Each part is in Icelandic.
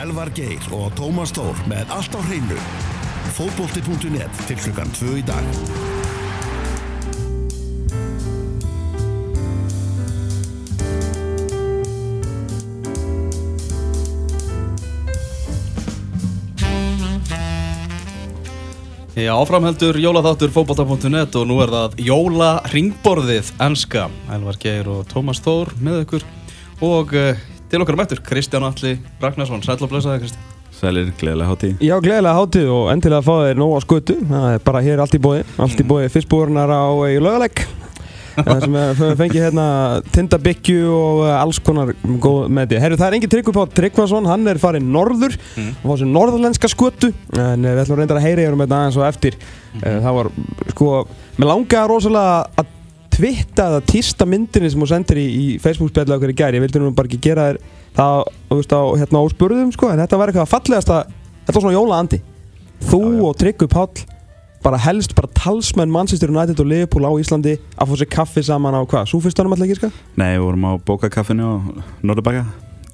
Elvar Geir og Tómas Tór með allt á hreinu. Fótbolti.net til klukkan 2 í dag. Já, áframheldur jólaþáttur fókbóta.net og nú er það jóla ringborðið enska. Elvar Geir og Tómas Þór með ykkur og uh, til okkar mættur Kristján Alli Ragnarsson. Sæl og blessaði Kristján. Sælir, gleðilega hátíð. Já, gleðilega hátíð og endilega að fá þér nóg á skötu. Það er bara hér allt í bóði. Allt í bóði fyrstbúurnar á í lögalegg. Það sem við fengið hérna tindabyggju og eh, alls konar góð með því. Herru, það er engin Tryggvi Páll Tryggvason, hann er farið norður Mm. og fá sér norðlenska skötu. En eh, við ætlum reyndar að heyra yfir um þetta aðeins og eftir. Eh, Það var, sko, mér langaði rosalega að twitta eða tísta myndinni sem þú sendir í, í Facebook-spjallu okkur í gæri. Ég vildi nú bara ekki gera þér það, þú veist, á, hérna á spurðum, sko, en þetta var eitthvað fallegasta, þetta var svona jólaandi. Þú og Tryggvi Páll bara helst bara talsmenn Manchester United og Liverpool á Íslandi að fá sér kaffi saman á hvað? Súfistunum alltaf ekki, sko? Nei, við vorum á bókakaffinu á Norðurbakka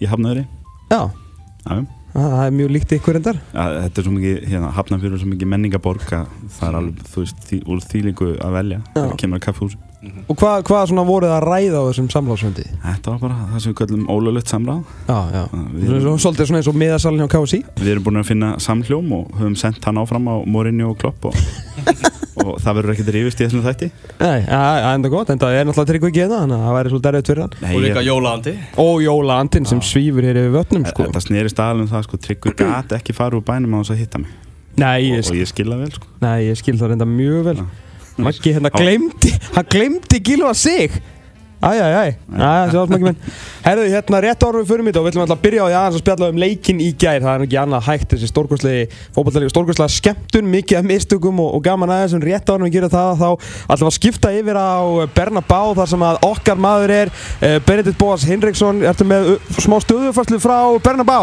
í Hafnöðri. Já, Já, það er mjög líkt ykkur endar. ja, þetta er svo mikið, hérna, Hafnarfjörður er svo mikið menningaborg að það er alveg, þú veist, því, úr þýlingu að velja. Já. Það kemur að kaffehúsi. Og hvað, svona voruð að ræða á þessum samláðsfundi? Þetta var bara það sem við kallum ólöflegt samráð. Já, já. Við Svo, erum, svolítið svona eins og miðasalinn hjá KSI. við erum búin að finna samhljóm og höfum sendt hann áfram á Morinni og Klopp og, og það verður ekkert rífist í þessum þætti. Nei, já, já, enda gott, enda er náttúrulega Tryggvi ekki hérna, þannig að það væri svolítið hann. Nei, Og líka jólaandi. Og jólaandinn sem svífur hér yfir vötnum, sko. Þetta aðalum það, sko, Tryggvi gat ekki fara úr bænum á þess að hitta mig. Nei, ég, Og, og skil, ég skilða vel, sko. nei, ég skil það reynda mjög vel. Já. Maggi hérna glemdi, hann glemdi Gilva sig. Æj, æj, æj, æj, sjálf Maggi minn. Herðu, hérna rétt árum við fyrir mitt og við ætlum alltaf að byrja á því aðeins að spjalla um leikinn í gær. Það er nú ekki annað hægt þessi stórkostlegi fótballtalegur, stórkostlega skemmtun, mikið af mistökum og, og gaman aðeins en rétt árum við gerum það þá við að skipta yfir á Bernabá þar sem að okkar maður er uh, Benedikt Bóas Hinriksson, ertu með uh, smá stöðufærslu frá Bernabá?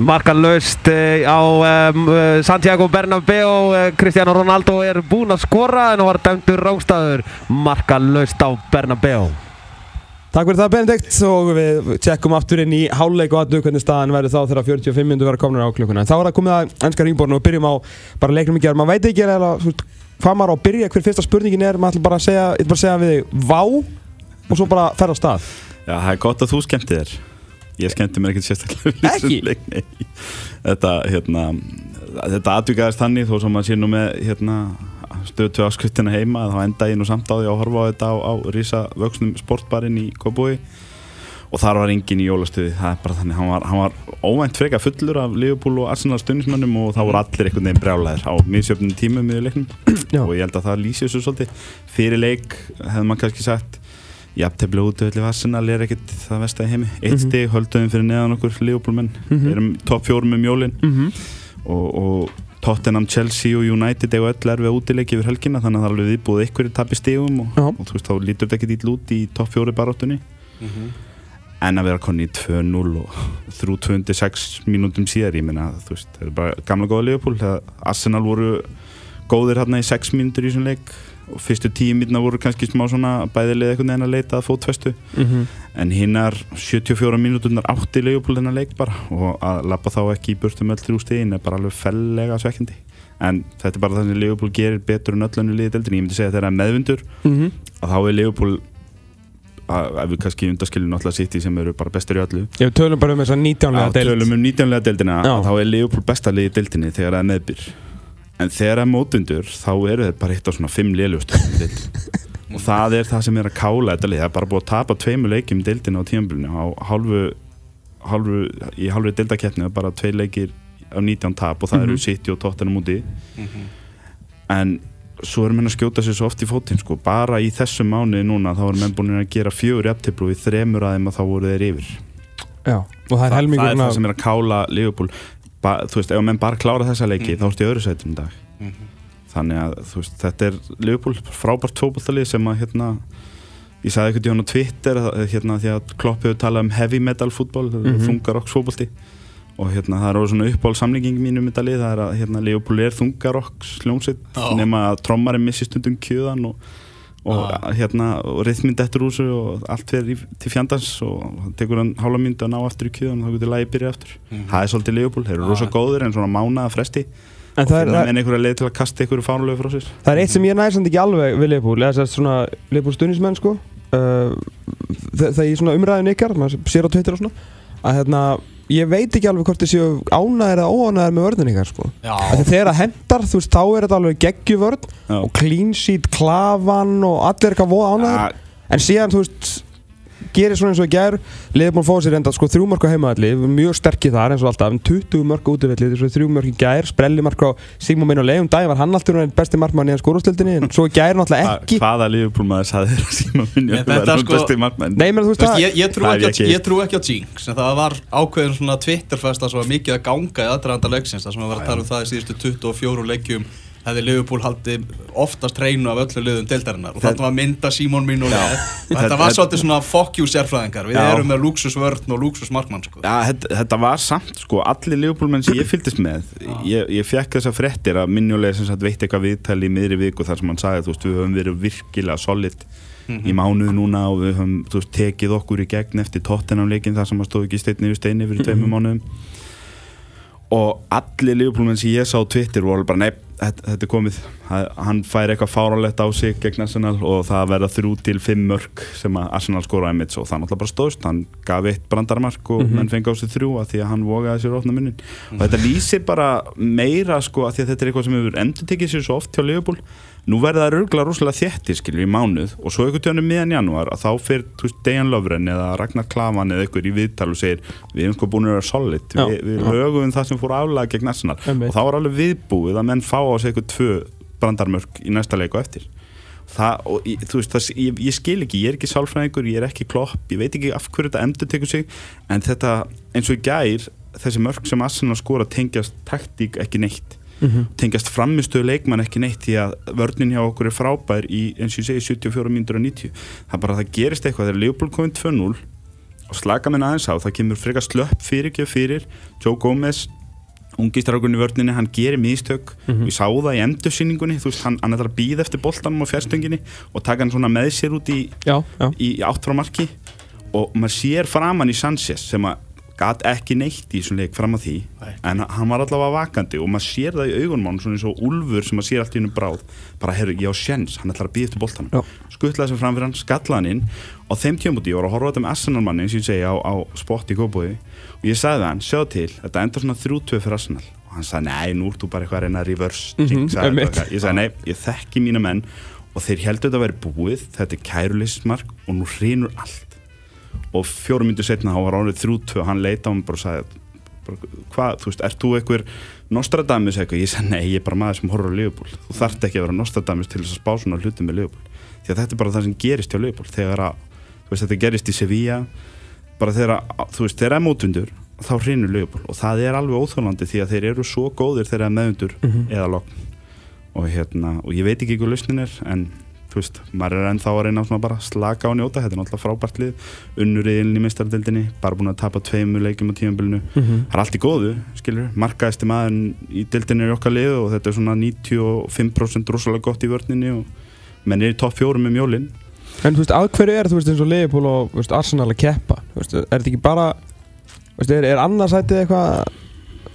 Markalöst uh, á um, Santiago Bernabéu uh, Cristiano Ronaldo er búinn að skora en var dæmdur rángstæður Markalöst á Bernabéu Takk fyrir það Benedikt og við tjekkum aftur inn í háluleik og aðdu hvernig staðan verður þá þegar 45 minnur verður komnir á klukkuna. En þá er það komið að ennska ringborðinu og byrjum á bara leiknum í gerð. Man veit ekki hvað maður á að byrja, hver fyrsta spurningin er, maður ætla bara að segja, bara að segja við þig vá og svo bara ferða á stað. Já, það er gott að þú skemmti þér Ég skemmti mér ekkert sérstaklega Ekki? Þetta, hérna Þetta atvikaðist þannig þó sem maður sé nú með hérna, stöðu tvö áskuttina heima þá enda ég nú samt á því að horfa á þetta á, á rísa vöxnum sportbarinn í Kóbúi og þar var enginn í jólastöði það er bara þannig, hann var, hann var óvænt freka fullur af Liverpool og Arsenal stundismönnum og þá voru allir einhvern veginn brjálæðir á misjöfnum tímum í leiknum. Já. og ég held að það lýsi þessu svolítið. Fyrir leik hefði maður kannski sagt jafntefli útöðli Arsenal er ekkert það vest að heimi eitt Mhm. stig höldum fyrir neðan okkur Liverpoolmenn Mhm. erum topp fjórum um jólin Mm -hmm. og, og Tottenham, Chelsea og United eiga öll erfið útileiki yfir helgina þannig að það er alveg viðbúið einhverju tapi stigum og, Já. og þú veist þá lítur þetta ekki dýl út í topp fjóri baróttunni en að vera konni í 2-0 og þrjú 26 mínútum síðar ég meina þú veist, það er bara gamla góða Liverpool þegar Arsenal voru góðir hérna í 6 mínútur í þessum leik og fyrstu 10 mínúna voru kannski smá svona bæðilega einhvern veginn að leita að fótfestu en hinnar 74 mínúturnar átti þennan leik bara og að lappa þá ekki í burtu með öll þrjú stegin er bara alveg fellega svekkjandi en þetta er bara það sem Leopold gerir betur en öll önnu liðið deildin, ég myndi segja að þeirra meðvindur Mhm. að þá er Leopold að, við kannski undaskiljum náttúrulega City sem eru bara bestur í öllu Ég tölum bara um þess að 19. Já, deild. tölum um 19. deildina þá er Leopold besta liðið í deildinni þegar það er meðbyr en þegar það er mótundur þá eru þeir bara eitt á svona 5 liðlust og það er það sem er að kála þetta lið. Það er bara búið að tapa tveimu leikjum í deildina á tímabilinu. Á hálfu, hálfu í hálfu deildakeppni bara tvei leikir á 19 tap og það eru Mhm. City og Tottenham úti. En svo erum við að skjóta sér svo oft í fótinn sko. bara í þessum mánuði núna þá erum við búin að gera fjögur og í þremur aðeim að þá voru þeir yfir. Já, og það er það, helmingur það er það sem er að kála Liverpool ba, þú veist, ef menn bara klára þessa leiki þá ertu í öðru sætum í dag þannig að þú veist, þetta er Liverpool frábært fótballtalið sem að hérna ég sagði eitthvað á Twitter hérna, því að Klopp hefur talað um heavy metal fútbol mm. -hmm. þungarokks fótballti og hérna það er orðið svona uppáhald samlinging mínu með þetta lið, það er að hérna, Liverpool er þungarokks hljómsveit Já. nema að trommarinn missi stundum kjöðan og og Ah. hérna, og rithmynd eftir úr og allt fyrir í- til fjandans og það tekur hann hálfa mynd að ná aftur í kjöðun og þá getur lagi byrja aftur. Það er svolítið Leopold, þeir eru rosa Ah. góðir en svona mánaða fresti. En og það er, finna það, menn einhverja leið til að kasta einhverju fárulegu frá sér. Það er eitt sem ég næði samt ekki alveg við Leopold, eða svona Leopold stuðnismenn sko. Þe- þegar ég svona umræðin ykkar, maður sér á Twitter og svona að hérna, ég veit ekki alveg hvort séu ánæðir eða óánæðir með vörðin ykkar sko. Þegar það hendar, þú veist, þá er þetta alveg geggjuvörn Já. og clean sheet, klafan og allir eitthvað voða ánæður Ah, En síðan, þú veist, gerir svona eins og gær. Liðbúin fóðu sér enda sko þrjú mörg á heimaðalli Mjög sterkir þar eins og alltaf en 20 mörg útivelli, þessu þrjú mörg í gær Sprelli mark á Sigmund Meino Leifum Dæði var hann alltaf einn besti markmann í hans skórastildinni En svo gær náttúrulega hva- ekki. hvaða Liverpool maður saði þér að síma minni Nei, þetta sko- Nei, menn þú veist ég, ég, trú ekki, ekki, ég trú ekki á Jinx en það var ákveðin svona Twitterfesta svo mikið að ganga í aðdraðanda leiksins þar sem að vera að tala það í síðustu 24 leikjum hefði Liverpool haldið oftast hreinu af öllu liðum deildarinnar. Og þetta var mynda Simon mín og leið og þetta var svolítið svona fuck you sérfræðingar. Við Já. erum með luxusvörn og luxusmarkmann sko. Já, þetta, þetta var samt sko, allir Liverpool-menn sem ég fylgdist með ég, ég fekk þessar fréttir að minnulega sem sagt veitt eitthvað viðtali í miðri viku þar sem hann sagði, þú veist, við höfum verið virkilega solid í mánuðu núna og við höfum, þú veist, tekið okkur í gegn eftir tóttenamleikin þar sem hann stóð ekki steinn yfir steini fyrir tveimur mánuðum. Og allir Liverpool-menn sem ég sá Twitter voru bara, nei, þetta, er komið. Ha- hann fær eitthvað fáralegt á sig gegn Arsenal og það verða þrjú til fimm mörg sem að Arsenal skora einmitt og það náttúrulega bara stóðst, hann gaf eitt brandarmark og menn fengi á sig þrjú að því að hann vogaði sér opna munnin og þetta lýsir bara meira sko að að þetta er eitthvað sem hefur endur tekið sér svo oft hjá Liverpool nú verða það örgulega rosalega þéttir skilur í mánuð og svo einhvern tjónum miðan janúar að þá fyrir Dejan Lovren eða Ragnar Klavan eða einhver í viðtal og segir við erum sko búin að vera solid. Já, við, við högum það sem fór aflega gegn Arsenal. Og þá er alveg viðbúið að menn fá á sig eitthvað tvö brandarmörk í næsta leiku eftir. Það, og veist, það, ég, ég skil ekki, ég er ekki sálfræðingur, ég er ekki klopp ég veit ekki af hverju þetta endur tekur sig en þetta, eins og í gær þessi mörk sem Arsenal skora tengjast taktík ekki neitt tengjast framistöðu leikmann ekki neitt því að vörnin hjá okkur er frábær í, eins og ég segi, 74 mínútur og 90 það er bara að það gerist eitthvað þegar Leopold komið 2-0 og slaka minn aðeins á, það kemur frekar slöpp fyrir ekki fyrir, Joe Gomez ungistrákurinn í vörninni, hann gerir mistök. Og ég sá það í endursýningunni veist, hann, hann er að býða eftir boltanum og fjárstönginu og taka hann svona með sér út í, í, í átt frá marki. Og maður sér framann í Sanchez sem að gat ekki neitt í þessum leik fram að því Nei. en hann var allavega vakandi og maður sér það í augunum hann svona eins og Úlfur sem maður sér allt í hennu bráð bara, herru, ég á sjens, hann ætlar að býða eftir boltanum Já. skuttlaði sem fram fyrir hann, skallaði hann inn og þeim tjómbúti, ég var að horfa á þetta með Arsenal manni eins og ég segi á, á spott í Kópói og ég sagði við hann, sjá til, þetta endar svona 3-2 fyrir Arsenal og hann sagði, nei, nú ert þú bara eitthvað að reyna að reverse einmitt. eitthvað." ég sagði, nei, ég þekki mína menn og þeir heldur þetta að vera búið, þetta er kæruleysismark og nú hrinur allt og fjórum myndu setna þá var árið 3-2 og hann leita á hann bara og sagði hvað, þú veist, ert þú einhver Nostradamus eitthvað, ég sagði nei, ég er bara maður sem horfður á Liverpool, þú þarft ekki að vera Nostradamus til þess að spá svona hluti með Liverpool. Því að þetta er bara það sem gerist hjá Liverpool. Þegar að, þú veist, þetta gerist í Sevilla bara þegar að, þú veist, þegar að mótundur þá hrinur Liverpool. Og það er alveg óþólandi því að þeir eru svo góðir þegar að meðundur eða lokn og hérna, og ég veit ekki hvað lausnin er en þú veist, maður er ennþá að reyna svona bara að slaka á njóta, þetta er náttúrulega frábært lið unnuriðilin í mistardildinni, bara búin að tapa tveimu leikjum á tímabilinu. Það er allt í góðu, skilur, markaðist maður í dildinni er í okkar lið og þetta er svona 95% rosalega gott í vörninni og menn er í topp fjórum með mjólin En þú veist, að hverju er þú veist eins og Liverpool og Arsenal að keppa? Þú veist, er þetta ekki bara þú veist, er, er annarsætið eitthvað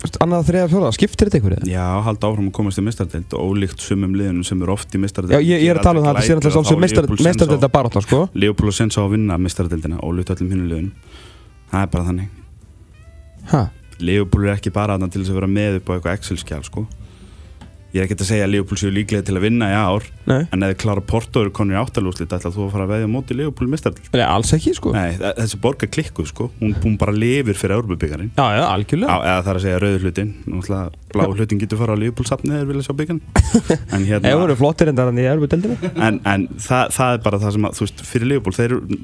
veist, annað, þriða, fjóra, skiptir þetta einhverju? já, halda áfram að komast í mistardild og ólíkt sumum liðunum sem eru oft í mistardild Já, ég, ég er að tala um það, þetta sé alltaf svolítið mestardelda barátta, sko Leopold og Sens á að vinna mistardildina og luta öllum hinu liðun það er bara þannig Ha, Leopold er ekki bara þarna til þess að vera með upp á eitthvað Excel-skjál sko. Ég er ekki að segja að Leopold séu líklega til að vinna í ár nei, en ef þið klára Porto eru konur í áttalúslit ætla þú að fara að veðja móti Leopold mistardil nei, alls ekki, sko. Já, Nei, þe- þessi borg er klikkuð sko. Hún, hún bara lifir fyrir Európa-byggarinn já, Já, algjörlega. Eða það er að segja rauður hlutin. Náttúrulega bláu hlutin getur fara á Leopold-safnið eða vilja sjá byggarinn En hérna þú eru flottir endar hann í erfudeldinu en, en það, það er bara það sem að, þú veist, fyrir Leopold þeir eru,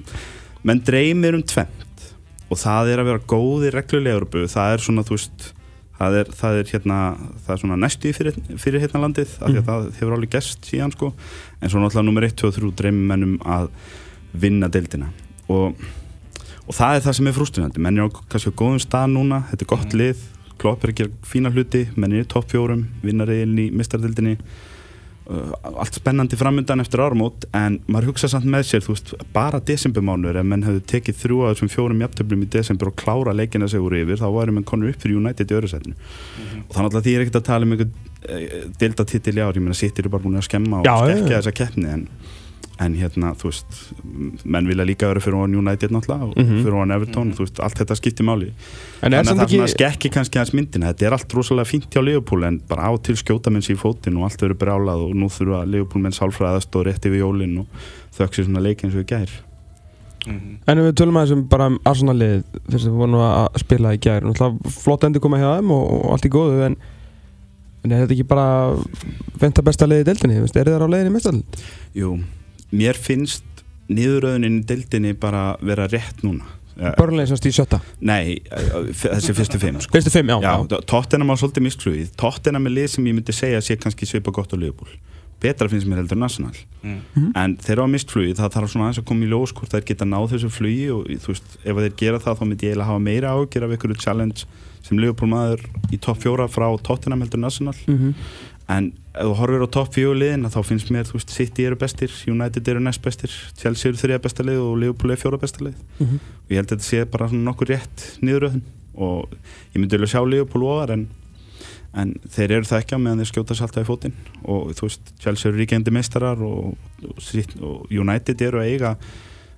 menn dreymir um tvent og það er að vera góði reglulega Európu, það er svona, þú veist það er, það er hérna það er svona næstu fyrir, fyrir hérna landið af því að það hefur alveg gest síðan sko. En svo náttúrulega nummer 1, 2 og 3 dreymir mennum að vinna deildina. Og, og það er það sem er frústunandi menn er á kannski á góðum stað núna þetta er gott lið, Klopp er að gera fína hluti menn er í topp fjórum, vinnariðin í mistardildinni uh, allt spennandi framöndan eftir ármót en maður hugsa samt með sér þú veist, bara desembermánuður ef menn hefðu tekið þrjú af þessum fjórum jafntöflum í desember og klára leikina sig úr yfir þá væri menn konur upp fyrir United í öðru setinu og þannig að því er ekkert að tala um einhvern e, deltatitil í ár, ég meina City eru bara búin að skemma og já. þessa keppni en, en hérna, þú veist menn vilja líka vera fyrir on United náttúrulega og Mhm. fyrir on Everton, þú veist, allt þetta skiptir máli En er þannig að það svona ekki skekki kannski hans myndina þetta er allt rosalega fínt hjá Liverpool en bara á til skjóta menn sér í fótinn og allt verður brjálað og nú þurfa Liverpool menn sálfræðast og rétt yfir jólinn og þökk sér svona leik eins og í gær En ef við tölum aðeins um bara um Arsenal-lið fyrst að við vorum að spila í gær Náttúrulega flott endur koma hjá þeim og, og allt í góðu en, en er þetta ekki bara fenta besta liðið í deildinni? Er það á leiðinni mestarlind? Jú, mér finnst niðuröðunin í deildinni bara vera rétt núna Eh, Börnlega semst í sjötta Nei, eh, þessi fyrstu fimm sko. Fyrstu fimm, já, Já, já. Tottenham á svolítið misklúið Tottenham er lið sem ég myndi segja sé kannski svipa gott á Liverpool Betra finnst mér heldur en Arsenal Mm. En þeir á mistflugi, það þarf svona aðeins að koma í ljós hvort þær geta náð þessu flugi og þú veist, ef þeir gera það þá myndi ég eiginlega hafa meira ágjör af einhverju challenge sem Liverpool maður í topp fjóra frá Tottenham heldur en Arsenal Mhm. En ef þú horfir á topp fjóra liðin þá finnst mér, þú veist, City eru bestir United eru næst bestir, Chelsea eru þriða besta lið og Liverpool er fjóra besta lið Mhm. og ég held að þetta sé bara nokkur rétt niðuröðun og ég myndi vilja sjá Liverpool ofar en, en þeir eru það ekki á meðan þeir skjóta sér alltaf í fótinn og þú veist, Chelsea eru ríkjandi meistarar og, og, og United eru að eiga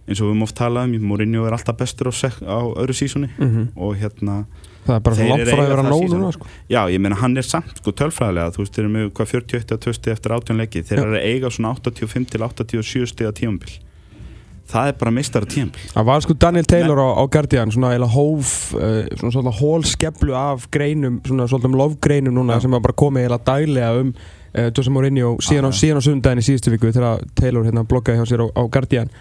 eins og við höfum oft talað um, Mourinho er alltaf bestur á, á öðru sísoni Mhm. og hérna, Það er bara Þeir langt frá að vera nóg núna sko. já, ég meina hann er samt sko tölfræðilega, þú veist, þeir eru með hvað 41 að 20 eftir 18 leiki, þeir eru að eiga svona 85 til 87 stiga tímambil það er bara meistara tímambil Það var sko Daniel Taylor á, á Guardian svona eða hóf uh, svona svona hólskeplu af greinum svona svona lofgreinum núna Já. sem var bara komið eða daglega um uh, Jose Mourinho síðan á, síðan á sundaginn í síðustu viku þegar Taylor hérna bloggaði hjá sér á, á Guardian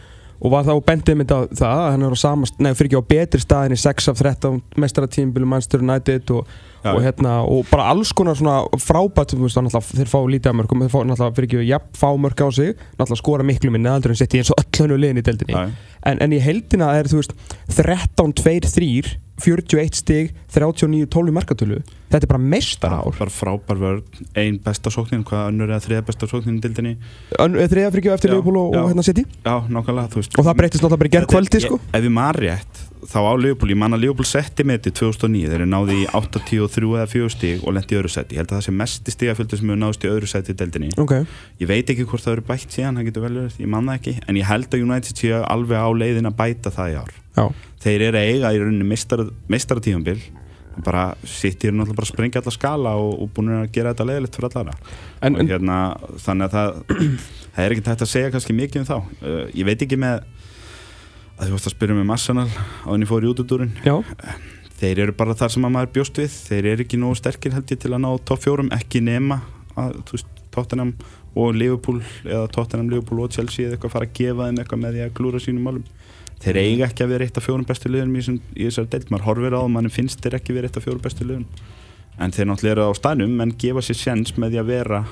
og var þá bendið mynd á það að hann er á sama, nei fyrir ekki á betri staðin í 6 af 13 mestaratímbilum Manchester United og, og hérna og bara alls konar svona frábært þú veist, náttúrulega, þeir fá lítið að mörgum þeir fá náttúrulega fyrir ekki jafn fá mörg á sig náttúrulega skora miklu minni aldur en sett í eins og öll hennu liðin í deildinni Já. En, en í heldina er þú veist 13, 2, 3 41 stig, 39, 12 í markatölu. Þetta er bara meistar ár bara frábær vörð, ein besta sóknin hvað önnur eða þriða besta sóknin í dildinni þriða fyrir ekki eftir Liverpool og, og hérna City? Já, nákvæmlega, og það breytist náttúrulega bara í gerð er- kvöldi sko. ef ég man rétt, þá á Liverpool ég man að Liverpool setti með þetta 2009 þeir eru náði í 83 eða 4 stig og lendi í öðru seti, ég held að það sé mesti stigafjöldi sem hefur náðist í öðru seti í deildinni. Ok, ég veit ekki hvort það eru bætt síðan, það getur vel verið ég man það ekki, en ég held að United sé alveg á leiðin að bæta það í ár. Já, þeir eru eiga í rauninni meistara, meistaratífambil bara sitt eru náttúrulega bara að sprengja alla skala og, og búin að gera þetta leiðilegt fyrir allara en, og en hérna, þannig að það það er ekki hægt að segja kannski mikið um þá. Uh, ég veit ekki með að þú veist að spyrja með Arsenal á henni fór í útudúrin þeir eru bara þar sem að maður bjóst við. Þeir eru ekki nógu sterkir held ég til að ná topp fjórum ekki nema að, veist, Tottenham og Liverpool eða Tottenham, Liverpool og Chelsea eða eitthvað fara að gefa þeim eitthvað með því að klúra sínum málum. Þeir eiga ekki að vera eitt af fjórum bestu liðunum í, í þessari deild, maður horfir á það mann finnst þeir ekki vera eitt af fjórum bestu liðunum. En þeir náttúrulega eru á staðnum en gefa sér sjens með því að vera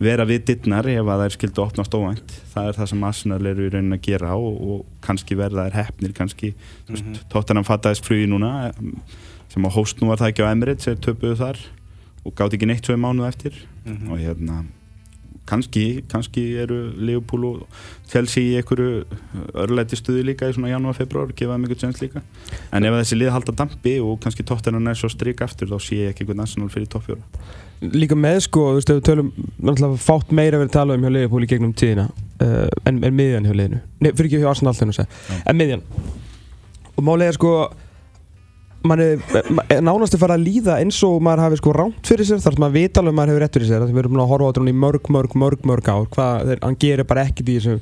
vera við dittnar ef að þær skildu opnast óvænt. Það er það sem Arsenal eru í raunin að gera og, og kannski verða þær hefnir kannski, þú veist, Tottenham fattaðist flugi núna em, sem á hóst nú var það ekki á Emirates þeir töpuðu þar og gátt ekki neitt svo í mánuð eftir. Og hérna kannski, kannski eru Leopold og Chelsea í einhverju örlæti stuði líka í svona janúar, februar gefa þeim einhvern sens líka. En ef þessi lið halda dampi og kannski Tottenham er svo strik aftur þá sé ég ekki einhvern Arsenal fyrir toppfjóra líka með sko, þú veist, ef við tölum náttúrulega fátt meira verið talað um hjá Liverpool í gegnum tíðina uh, en, en miðjan hjá liðinu. Nei, fyrir ekki hjá Arsenal þegar þú segja, en miðjan. Og málega sko mann er, ma- er nánast að fara að líða eins og maður hafi sko rámt fyrir sér þar sem maður vita alveg að maður hefur rétt fyrir sér. Því við erum að horfa á þetta í mörg, mörg, mörg, mörg ár. Hvað, hann gerir bara ekkert í þessu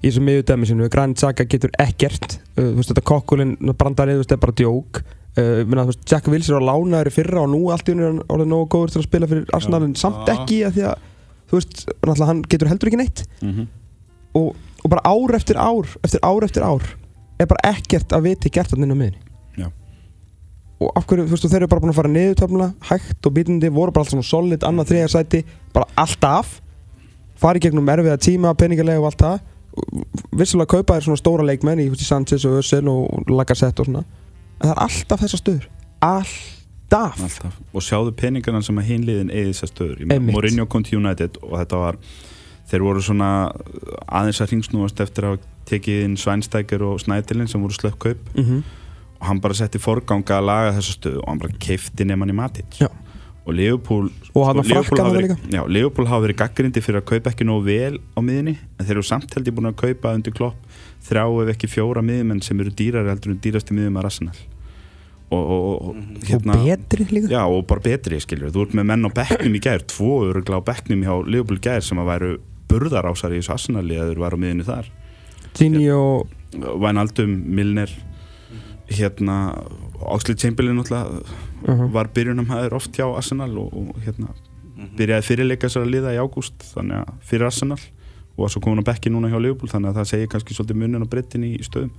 í þessu miðjudæmi sinu, Granit Xhaka getur ekkert. Uh, þú veist þetta kokkulinn brandarið, þú veist, þetta er bara djók uh, minna, þú veist, Jack Wills er á lánaður í fyrra og nú allt í henni er hann nógu góður til að spila fyrir Arsenal en samt Já. ekki að því að veist, hann getur heldur ekki neitt. Mm -hmm. og, og bara ár eftir ár eftir ár eftir ár er bara ekkert að viti gert hann inn á miðinni og af hverju, þú veist, þeir eru bara búin að fara niður töfna, hægt og bítandi, voru bara allt svona solid, annað þriðja sæti, bara alltaf fara í gegnum erfiða tíma, peningalega og allt það. Vissulega kaupa þér svona stóra leikmenn í Sanchez og Özil og Lacazette og svona en það er alltaf þessa stöður. Alltaf. Alltaf. Og sjáðu peningarna sem að hinliðin eða þessar stöður. Mourinho kom til United og þetta var þeir voru svona aðeins að ringsnúast eftir að tekið inn Svænstækir og Snædilin sem voru slökk kaup. Mm og hann bara setti forganga að laga þessa stöðu og hann bara keifti nefnann í Matic. Já. og Liverpool Og hann var frakkan verið- já, Liverpool hafa verið gaggrindi fyrir að kaupa ekki nógu vel á miðinni en þeir eru samt held ég búin að kaupa undir klopp þrjá ef ekki fjóra miðjumenn sem eru dýrari heldur en dýrasti miðjum að Arsenal. Og, og, og, og hérna Og betri líka? Já, og bara betri, skilur. Þú ert með menn á bekknum í gær, tvo örugla á bekknum hjá Liverpool gær sem að væru burðarásar í þessu Arsenali að þeir væru á miðinu þar. Gini og Wijnaldum, Milner, hérna, Oxley Chamberlain náttúrulega uh var byrjunamæður oft hjá Arsenal og, og hérna, byrjaði fyrirleika sér að liða í ágúst, þannig að fyrir Arsenal og var svo komin á bekki núna hjá Liverpool, þannig að það segir kannski svolítið munin á breytin í, stöðum.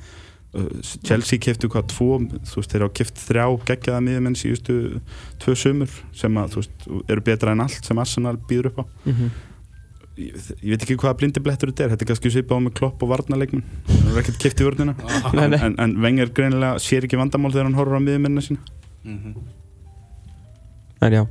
Uh, Chelsea keftu hvað tvo, þú veist, þeir hafa keft þrjá geggjaða miðjumenn síðustu tvö sumur sem að, þú veist, eru betra en allt sem Arsenal býður upp á. Ég, ég veit ekki hvaða blindi blettur þetta er þetta er kannski svipað á með klopp og varnarleikmun það er ekkert keft í vörnina. Nei, nei. en, en Wenger greinilega sér ekki vandamál þegar hann horfir á miðjumennina sína. En já,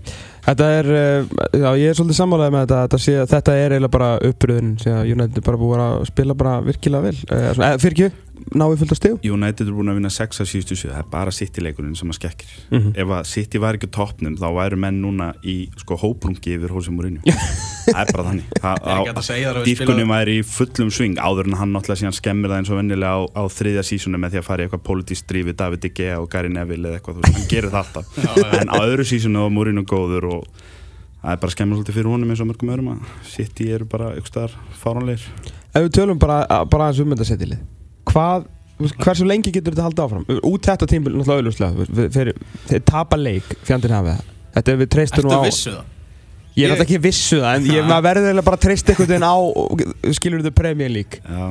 þetta er, uh, já, ég er svolítið sammálaðið með þetta, sé, þetta er eiginlega bara uppröðun, United er bara búið að spila bara virkilega vel. Uh, svona, eh, fyrir ekki, náðu fullt að stíu? United er búin að vinna 6 af síðustu 7 það er bara City-leikurinn sem að skekkir. Mm -hmm. ef að City var ekki á toppnum þá væru menn núna í sko hóprungi yfir Hosea Mourinho. Það er bara þannig. Spila væri í fullum sving áður en hann náttúrulega síðan skemmir það eins og vennilega á, á þriðja sísonu með því að fara í eitthvað politísk drífi David De Gea og Gary Neville eða eitthvað, þú veist, hann gerir það alltaf. En á öðru sísonu var Mourinho góður og það er bara skemmur svolítið fyrir honum eins og mörgum öðrum að City eru bara ykkur staðar fáránleir Ef við tölum bara, bara aðeins um þetta setjilið, hvað, þú hversu lengi getur þetta haldið áfram? Út þetta tímbil, náttúrulega auðvuslega, þeir, þeir tapa leik, fjandinn hafið. Þetta er við Ertu á. vissu það? Ég er náttúrulega ekki vissu það, en ég, verður bara að treysta einhvern veginn á, skilur þetta Premier League. Já,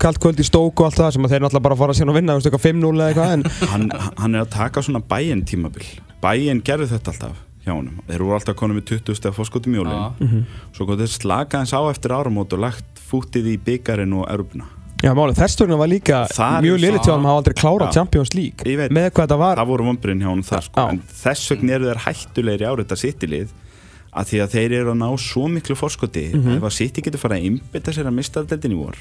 Kvöld, í stók og allt það sem að þeir náttúrulega bara fara síðan að vinna, þú veist, eitthvað 5-0 eða eitthvað, en hann, hann er að taka svona bæinn tímabil bæinn gerði þetta alltaf hjá honum þeir voru alltaf konum með 20 steg fórskotum jólin Já. svo kom þeir slaka eins á eftir áramót og lagt fútið í byggarinn og erupna Já, málið, þess vegna var líka Það er mjög liðið til hann að hafa aldrei klárað. Champions League veit. með hvað þetta var það voru vombrinn hjá honum þar sko. Já. en þess vegna eru þeir hættulegri árið þetta sittilið að því að þeir eru að ná svo miklu fórskoti Mhm. ef að sitti getur fara að einbytta sér að mista deildin í vor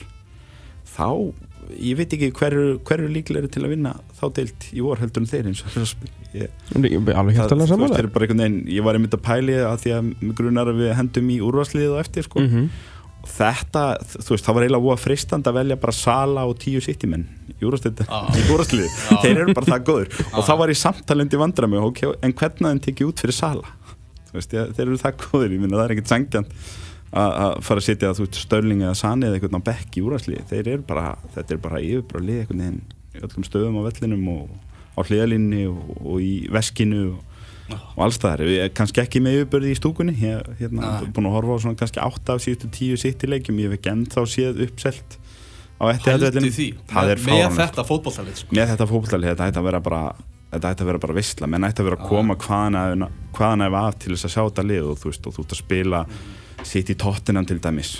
þá, ég veit ekki hverju hver líklegri til að vinna þá deild í vor heldur en þeir eins og ég það, þeir eru bara einhvern veginn, ég var einmitt að pæli að því að grunar að við hendum í úrvarsliðið og eftir sko. Mhm. Þetta, þú veist, það var eiginlega óa fristand að velja bara Sala og tíu sittimenn í úrvarsliðið, Já. í úrvarsliðið þeir eru bara það góður og þá var ég samtalandi vandra mig, ok, en hvernig þeim tekið út fyrir Sala? Þú veist, ég, þeir eru það góður ég minna það er ekkert sangjant að fara að setja þú veist, Störling eða Sani eða eitthvað bekk í úrvarsliðið, þeir eru bara þetta er bara yfirbara lið einhvern veginn í öllum stöðum á vellinum og á hliðalínni og, og í veskinu og og alls það er, kannski ekki með yfirbörði í stúkunni. Ég hef hérna, búin að horfa á svona kannski 8 af síðustu 10 sittilegjum, ég hef ekki ennþá séð uppselt á eftir er Með þetta fótbolltalið sko. með þetta fókbaltalið, þetta ætti að vera bara þetta ætti að vera bara vissla, menn ætti að vera að koma hvaðan hvaðan ef af til þess að sjá þetta lið og þú veist, og þú ert að spila sitt í tottenham til dæmis.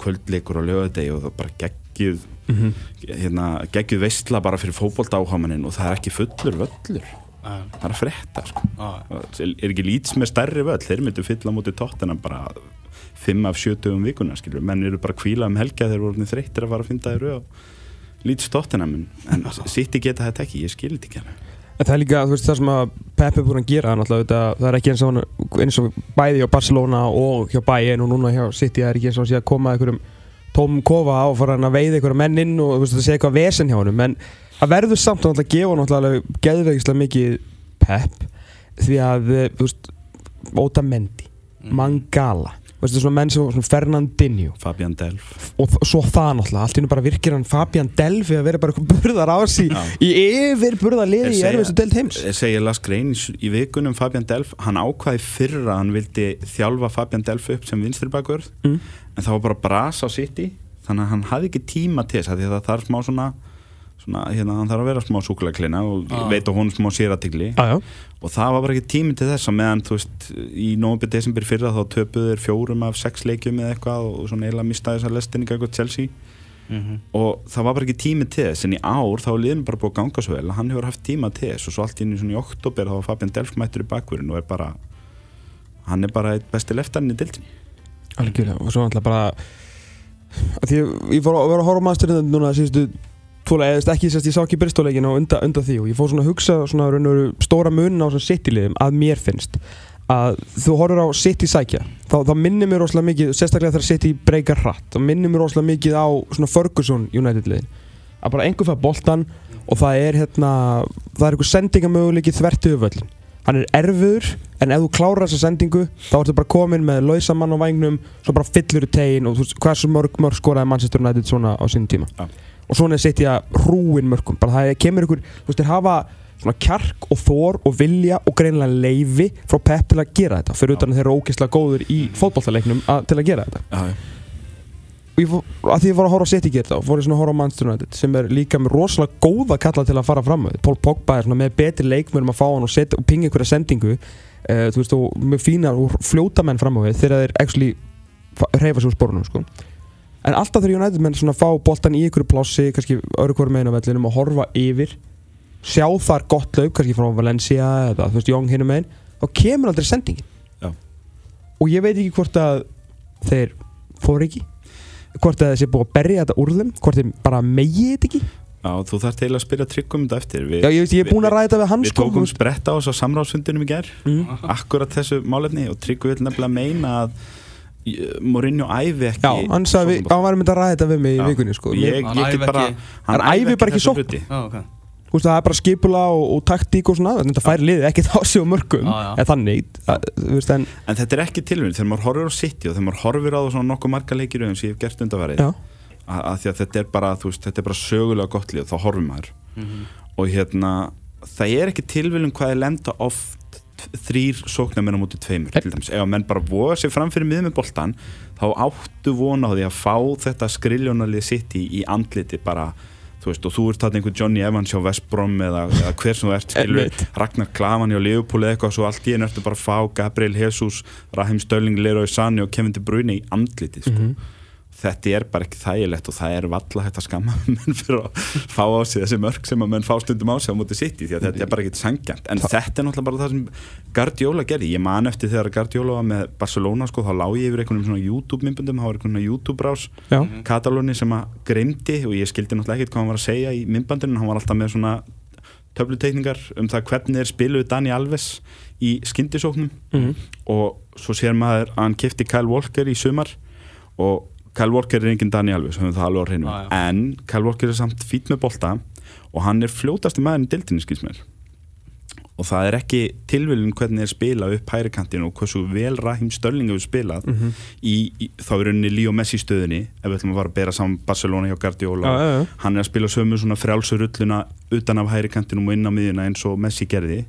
Kvöldleikur og lögadegi og það bara geggjuð Mhm. hérna, geggjuð veistla bara fyrir fókbalta áhámanin og það er ekki fullur völlur það er að frétta sko. Er ekki lýts með stærri völl? Þeir myndu fylla mútið tóttina bara 5 af 70 vikuna skilur menn eru bara að kvíla um helga þeir voru þreyttir að fara að finna þeir lýts tóttina en sitt í geta þetta ekki, ég skil þetta ekki. En það er líka, þú veist, það sem að Pep er búin að gera þetta, það er ekki eins og, hann- eins og bæði hjá Barcelona og hjá Bayern og núna hjá City, það er ekki eins og hann sé að koma að einhverjum tómum kofa á og fara hann að veiða einhverjum menn inn og þú veist, það sé eitthvað vesen hjá honum en það verður samt að gefa náttúrulega geðvegislega mikið Pep því að, eh, þú veist, Otamendi, Mm. Mangala veist, svona menn sem Fernandinho Fabian Delf og svo það náttúrulega, allt í hennu bara virkir hann Fabian Delfi að vera bara eitthvað burðar á sig Já. í yfir burðarliði í erfiðstu deild heims ég segi Lars Grein í vikunum Fabian Delf hann ákvaði fyrra hann vildi þjálfa Fabian Delf upp sem vinstri bakvörð Mm. en það var bara bras á City þannig að hann hafði ekki tíma til þess að það þarf smá svona, svona hérna, hann þarf að vera smá súkuleglina og Ah. veit á hún smá sératigli Já, já. og það var bara ekki tími til þess að meðan þú veist í nógubið desember fyrra þá töpuðu þeir fjórum af sex leikjum eða eitthvað og svona eiginlega mistaði þess að lestinni eitthvað Chelsea og það var bara ekki tími til þess en í ár þá er liðin bara búið að ganga svo vel að hann hefur haft tíma til þess og svo allt í einu svona í oktober þá var Fabian Delf mættur í bakverðin og er bara hann er bara besti leftarinn í dildinni Algjörlega, og svo náttúrulega bara að Því ég, ég fór að vera að horfa á maðurstyrðin núna síðustu tvolega, eða ekki sérst, ég sá ekki bristóleikin og undan, undan því. Og ég fór svona að hugsa svona raun og veru stóra munin á svona City-liðum að mér finnst að þú horfur á City sækja þá, þá minnir mér rosalega mikið, sérstaklega þegar City breykar hratt, þá minnir mér rosalega mikið á svona Ferguson United-liðin. Að bara einhver fær boltan og það er hérna, það er einhver sendingamöguleiki þvert yfir völlin hann er erfiður, en ef þú klárar þessa sendingu þá ertu bara komin með lausa mann á vagnum svo bara fyllur í tegin og þú veist, hversu mörg mörg skoraði Manchester United svona á sínum tíma. Ja. Og svona að hrúin mörgum bara það kemur ykkur, þú veist, þeir hafa svona kjark og þor og vilja og greinilega leifi frá Pep til að gera þetta. Fyrir utan að þeir eru ógeðslega góður í fótballtaleiknum að, til að gera þetta. Já, og ég fór, að því ég var að horfa á City gera þá fór ég svona að horfa á Manchester United sem er líka með rosalega góða kalla til að fara fram Paul Pogba er svona með betri leikmörum að fá hann og, setja, og pinga einhverja sendingu. Uh, veist og með fína og fljóta menn fram á við þegar þeir actually fa- hreyfa sig úr spórunum sko. En alltaf þegar United menn svona fá boltan í einhverju plássi kannski öðru hverju megin á vellinum og horfa yfir sjá þar gott laup kannski frá Valencia eða þú veist Young hinum megin þá kemur aldrei sendingin. Já. og ég veit ekki hvort að þeir fóru ekki hvort að þessi búið að berja þetta úr þeim hvort þeim bara megi þetta ekki. Já, þú þarf til að spyrja tryggum þetta eftir. Við, Já, ég, veist, ég er búinn að ræða við hans Við tókum spretta á þessu samráðsfundinum í ger mm. akkurat þessu málefni og Tryggvi vil nefnilega meina að Mourinho æfi ekki Já, hann sagði, hann var að mynda að ræða þetta við mig í Já. vikunni sko. ég, Mér- ég, Hann get æfi bara ekki- Hann æfir bara ekki þessa sókn. hluti. Já, ok Þú veist, það er bara skipula og, og taktík og svona þetta fær liðið ekkert á sig og mörgum Já, já. eða þannig að, þú veist, en, En þetta er ekki tilvæmið, þegar maður horfir á City og þegar maður horfir á það svona nokkuð marga leikir sem ég hef gert undarvarið já, að, að því að þetta er bara, þú veist, þetta er bara sögulega gott lið, þá horfir maður Mhm. og hérna, það er ekki tilvæmum hvað er lenda oft þrýr sóknarmenn á móti tveimur til dæmis, ef að menn bara voða sér fram fyrir miðum með boltan, þá áttu vona á því að fá þetta skriljónalið City í andliti bara þú veist, og þú ert þarna einhver Johnny Evans hjá West Brom eða, eða hver sem þú ert skilur. Ragnar Klavan hjá Liverpool eða eitthvað, svo allt í einu ertu bara að fá Gabriel Jesus, Raheem Stölling, Leroy Sané og Kevin De Bruyne í andliti sko. Mhm. Þetta er bara ekki þægilegt og það er valla hægt að skamma menn fyrir að fá á sig þessi mörg sem að menn fá stundum á sig á móti sitt því að þetta er bara ekki sangjant en þetta er náttúrulega bara það sem Guardiola gerði. Ég man eftir þegar Guardiola var með Barcelona sko, þá lá ég yfir einhvern svona YouTube-myndbundum það var einhvern YouTube-brás já, Katalóni sem að greimdi og ég skildi náttúrulega ekkert hvað hann var að segja í myndbandinu hann var alltaf með svona töfluteikningar um það hvernig er spiluð Dani Alves í skyndisóknum. Mhm. og svo sér maður að hann kefti Kyle Walker í sumar og Kyle Walker er enginn Dani Alves en Kyle Walker er samt fít með bolta og hann er fljótasti maðurinn í dildinni skils mér og það er ekki tilviljun hvernig er spila upp hægrikantinu og hversu vel Raheem Störling hefur spilað Mhm. í, í þá er rauninni Líó Messi stöðinni ef við ætlum að fara að bera saman Barcelona hjá Guardiola. Já, já, já. hann er að spila sömu svona frjálsu rulluna utan af hægrikantinum og inn á miðjuna eins og Messi gerði.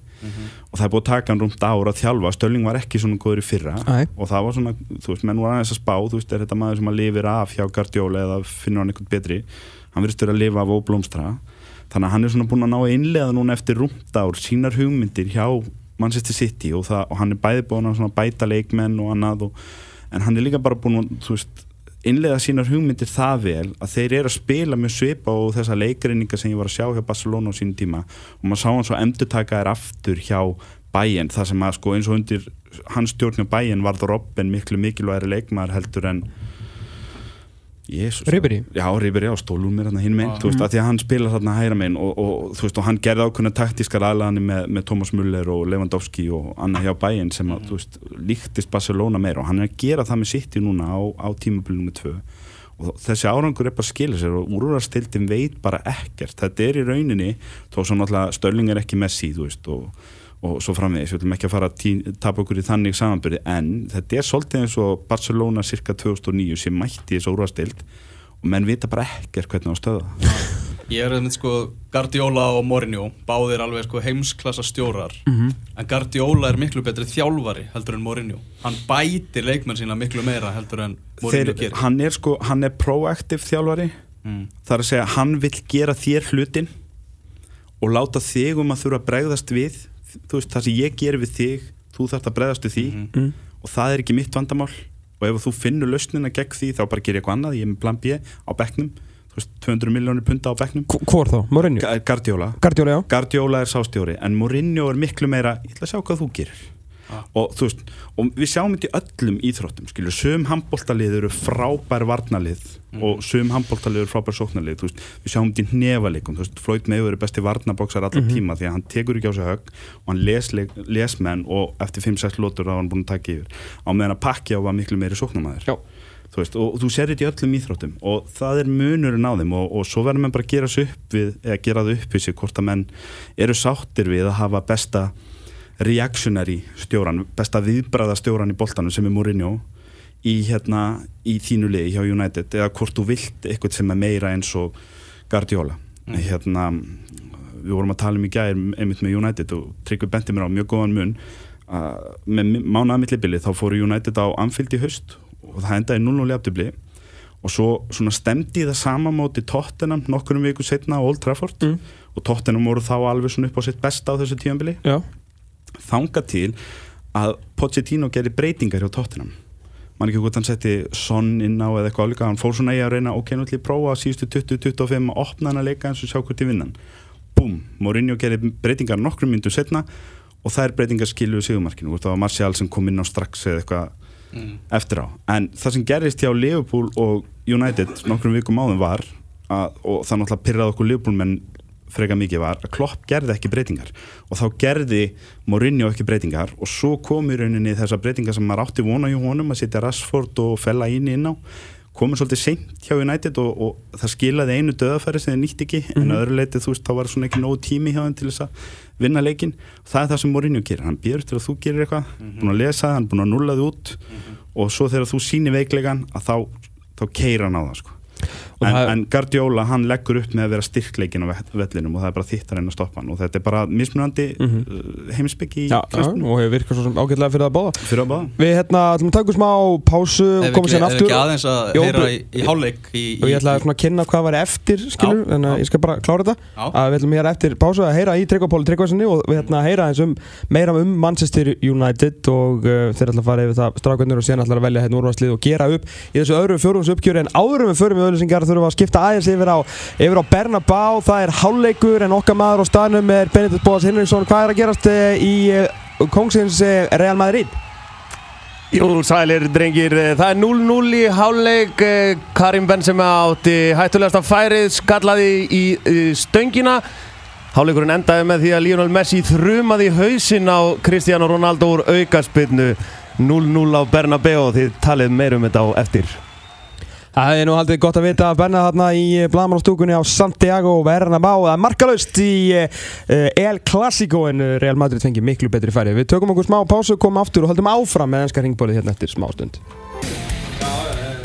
Og það er búið að taka hann rúmt ára að þjálfa. Störling var ekki svona góður í fyrra. Æ. og það var svona, þú veist, menn var aðeins að spá þú veist, er þetta maður sem að lifir af hjá Guardiola eða finnur hann eitthvað betri? Hann þannig að hann er svona búin að ná að innlega núna eftir rúmt ár sínar hugmyndir hjá Manchester City og, það, og hann er bæði búin að bæta leikmenn og annað og, en hann er líka bara búin að veist, innlega sínar hugmyndir það vel að þeir eru að spila með svipa og þessa leikreininga sem ég var að sjá hjá Barcelona á sínum tíma og maður sá hann svo endurtaka þær aftur hjá bæinn þar sem að sko eins og undir hans stjórn hjá bæinn varð Robben miklu mikilvægri leikmaður heldur en Ribery? Já, Ribery á stólum mér hérna hinn minn, Já. þú veist, að því að hann spilar þarna hægra minn og, og þú veist, og hann gerði ákveðna taktískar aðlæðanir með, með Thomas Müller og Lewandowski og annað hjá bæinn sem að, þú veist, líktist Barcelona meira og hann er að gera það með City núna á, á tímabilinu með tvö og þessi árangur er bara að skila sér og úrvarstildin veit bara ekkert þetta er í rauninni, þó svo náttúrulega Störling er ekki Messi, þú veist, og og svo framvegis, við ætlum ekki að fara að tapa okkur í þannig samanbyrði, en þetta er svolítið eins og Barcelona cirka 2009 sem mætti þessu úrvastild og menn vita bara ekkert hvernig á að stöða Ég er með sko Guardiola og Mourinho Báðir alveg sko heimsklassa stjórar Mhm. En Guardiola er miklu betri þjálfari heldur en Mourinho. Hann bætir leikmenn sína miklu meira heldur en Mourinho gerir. hann er sko, hann er proactive þjálfari. Mm. það er að segja, hann vill gera þér hlutin og láta þig um að þurfa að bregðast við þú veist, það sem ég ger við þig þú þarft að bregðast við því Mm. og það er ekki mitt vandamál. Og ef þú finnur lausnina gegn því þá bara ger ég eitthvað annað, ég er með plan B á bekknum. Þú veist, 200 miljónir punta á bekknum. Hv- Hvor þá? Mourinho? Ga- Guardiola. Guardiola, já. Guardiola er sástjóri en Mourinho er miklu meira ég ætla að sjá hvað þú gerir og þú veist, og við sjáum þetta í öllum íþróttum skilur, sum handbóltalið eru frábær varnalið og sum handbóltalið eru frábær sóknalið, veist, við sjáum þetta í nefalikum, þú veist, Floyd Mayweather er besti varnabóksar allar tíma því að hann tekur ekki á sig högg og hann les, les menn og eftir 5-6 lótur var hann búin að taka yfir. Á meðan að Pacquiao var miklu meiri sóknamæður þú veist, og þú ser þetta í öllum íþróttum og það er munurinn á þeim og, og svo verður menn bara að gera það upp við sig hvort að menn eru sáttir við að hafa besta reactionary stjóran besta viðbræða stjóran í boltanum sem er Mourinho í hérna í þínu liði hjá United eða hvort þú vilt eitthvað sem er meira eins og Guardiola. Hérna við vorum að tala um í gær einmitt með United og Tryggvi benti mér á mjög góðan mun að með mánaða millibili þá fóru United á Anfield í haust og það endaði 0-0 jafntefli og svo svona stemdi það sama móti Tottenham nokkurum viku setna á Old Trafford Mm. og Tottenham voru þá alveg svona upp á sitt besta á þessu tíðanbili Já þanga til að Pochettino gerir breytingar hjá Tottenham. Man ekki hvort hann setti Son inn á eða eitthvað álíka, hann fór svona í að reyna ok, nú ætlum ég að prófa síðustu 20-25 að opna hann að leika eins og sjá hvort ég vinnan búm, Mourinho gerir breytingar nokkrum myndum setna og þær breytingar skiluðu sigumarkinu, það var Martial sem kom inn á strax eða eitthvað eftir á. En það sem gerist hjá Liverpool og United nokkrum vikum áðum var að, og það náttúrulega pyrraði okkur Liverpool menn freka mikið var að Klopp gerði ekki breytingar. Og þá gerði Mourinho ekki breytingar og svo kom í rauninni þessar breytingar sem maður átti vona hjá honum að setja Rashford og fella íni inn á. Komið svolítið seint hjá United og, og það skilaði einu döðafæri sem þið nýtt ekki en öðru leiti þú veist þá var svona ekki nógu tími hjá þeim til þess að vinna leikin það er það sem Mourinho gerir, hann býður til að þú gerir eitthvað. Búin að lesa hann búin að nulla þið út. Og svo þegar þú sýnir veiklegan að þá, þá keira hann á það sko. En, það- en Guardiola hann leggur upp með að vera styrkleikin á ve- vellinum og það er bara þitt að reyna að stoppa hann og þetta er bara mismunandi mm -hmm. heimsbyggi í Já, já, flestum og hefur virkað svo sem ágætlega fyrir að báða Við hérna ætlum að taka smá pásu og koma ekki, sér ef aftur. ekki aðeins að Jó, heyra í, í hálfleik í, og ég ætla að kynna hvað væri eftir skilur, Já, en já. ég skal bara klára þetta. Að við ætlum hér eftir pásu að heyra í Tryggvapóli Tryggvarsinni og við hérna heyra eins um meira um Manchester United og uh, þeir ætla að fara yfir það strákvöndur og síðan ætla að velja hérna úrvarslið og gera upp í þessu öðru fjórums uppgjöri en áður en við förum í auðlýsingar þurfum að skipta aðeins yfir á, yfir á Bernabá, það er hálfleikur en okkar maður á staðnum er Benedikt Bóðas Hinriksson hvað er að gerast uh, í uh, Kongsins uh, Real Madrid? Jú, sælir drengir, það er 0-0 í háluleik, Karim Benzema átti hættulegasta færið, skallaði í, í stöngina. Háluleikurinn endaði með því að Lionel Messi þrumaði í hausinn á Cristiano Ronaldo úr aukaspinnu 0-0 á Bernabeu, þið talið meir um þetta á eftir. Það er nú haldið gott að vita að Benna þarna í blamanastúkunni á Santiago Bernabá Það er markalaust í uh, El Clasico en uh, Real Madrid fengi miklu betri færi. Við tökum okkur smá pásu, komum aftur og höldum áfram með ennska ringbólið hérna eftir smá stund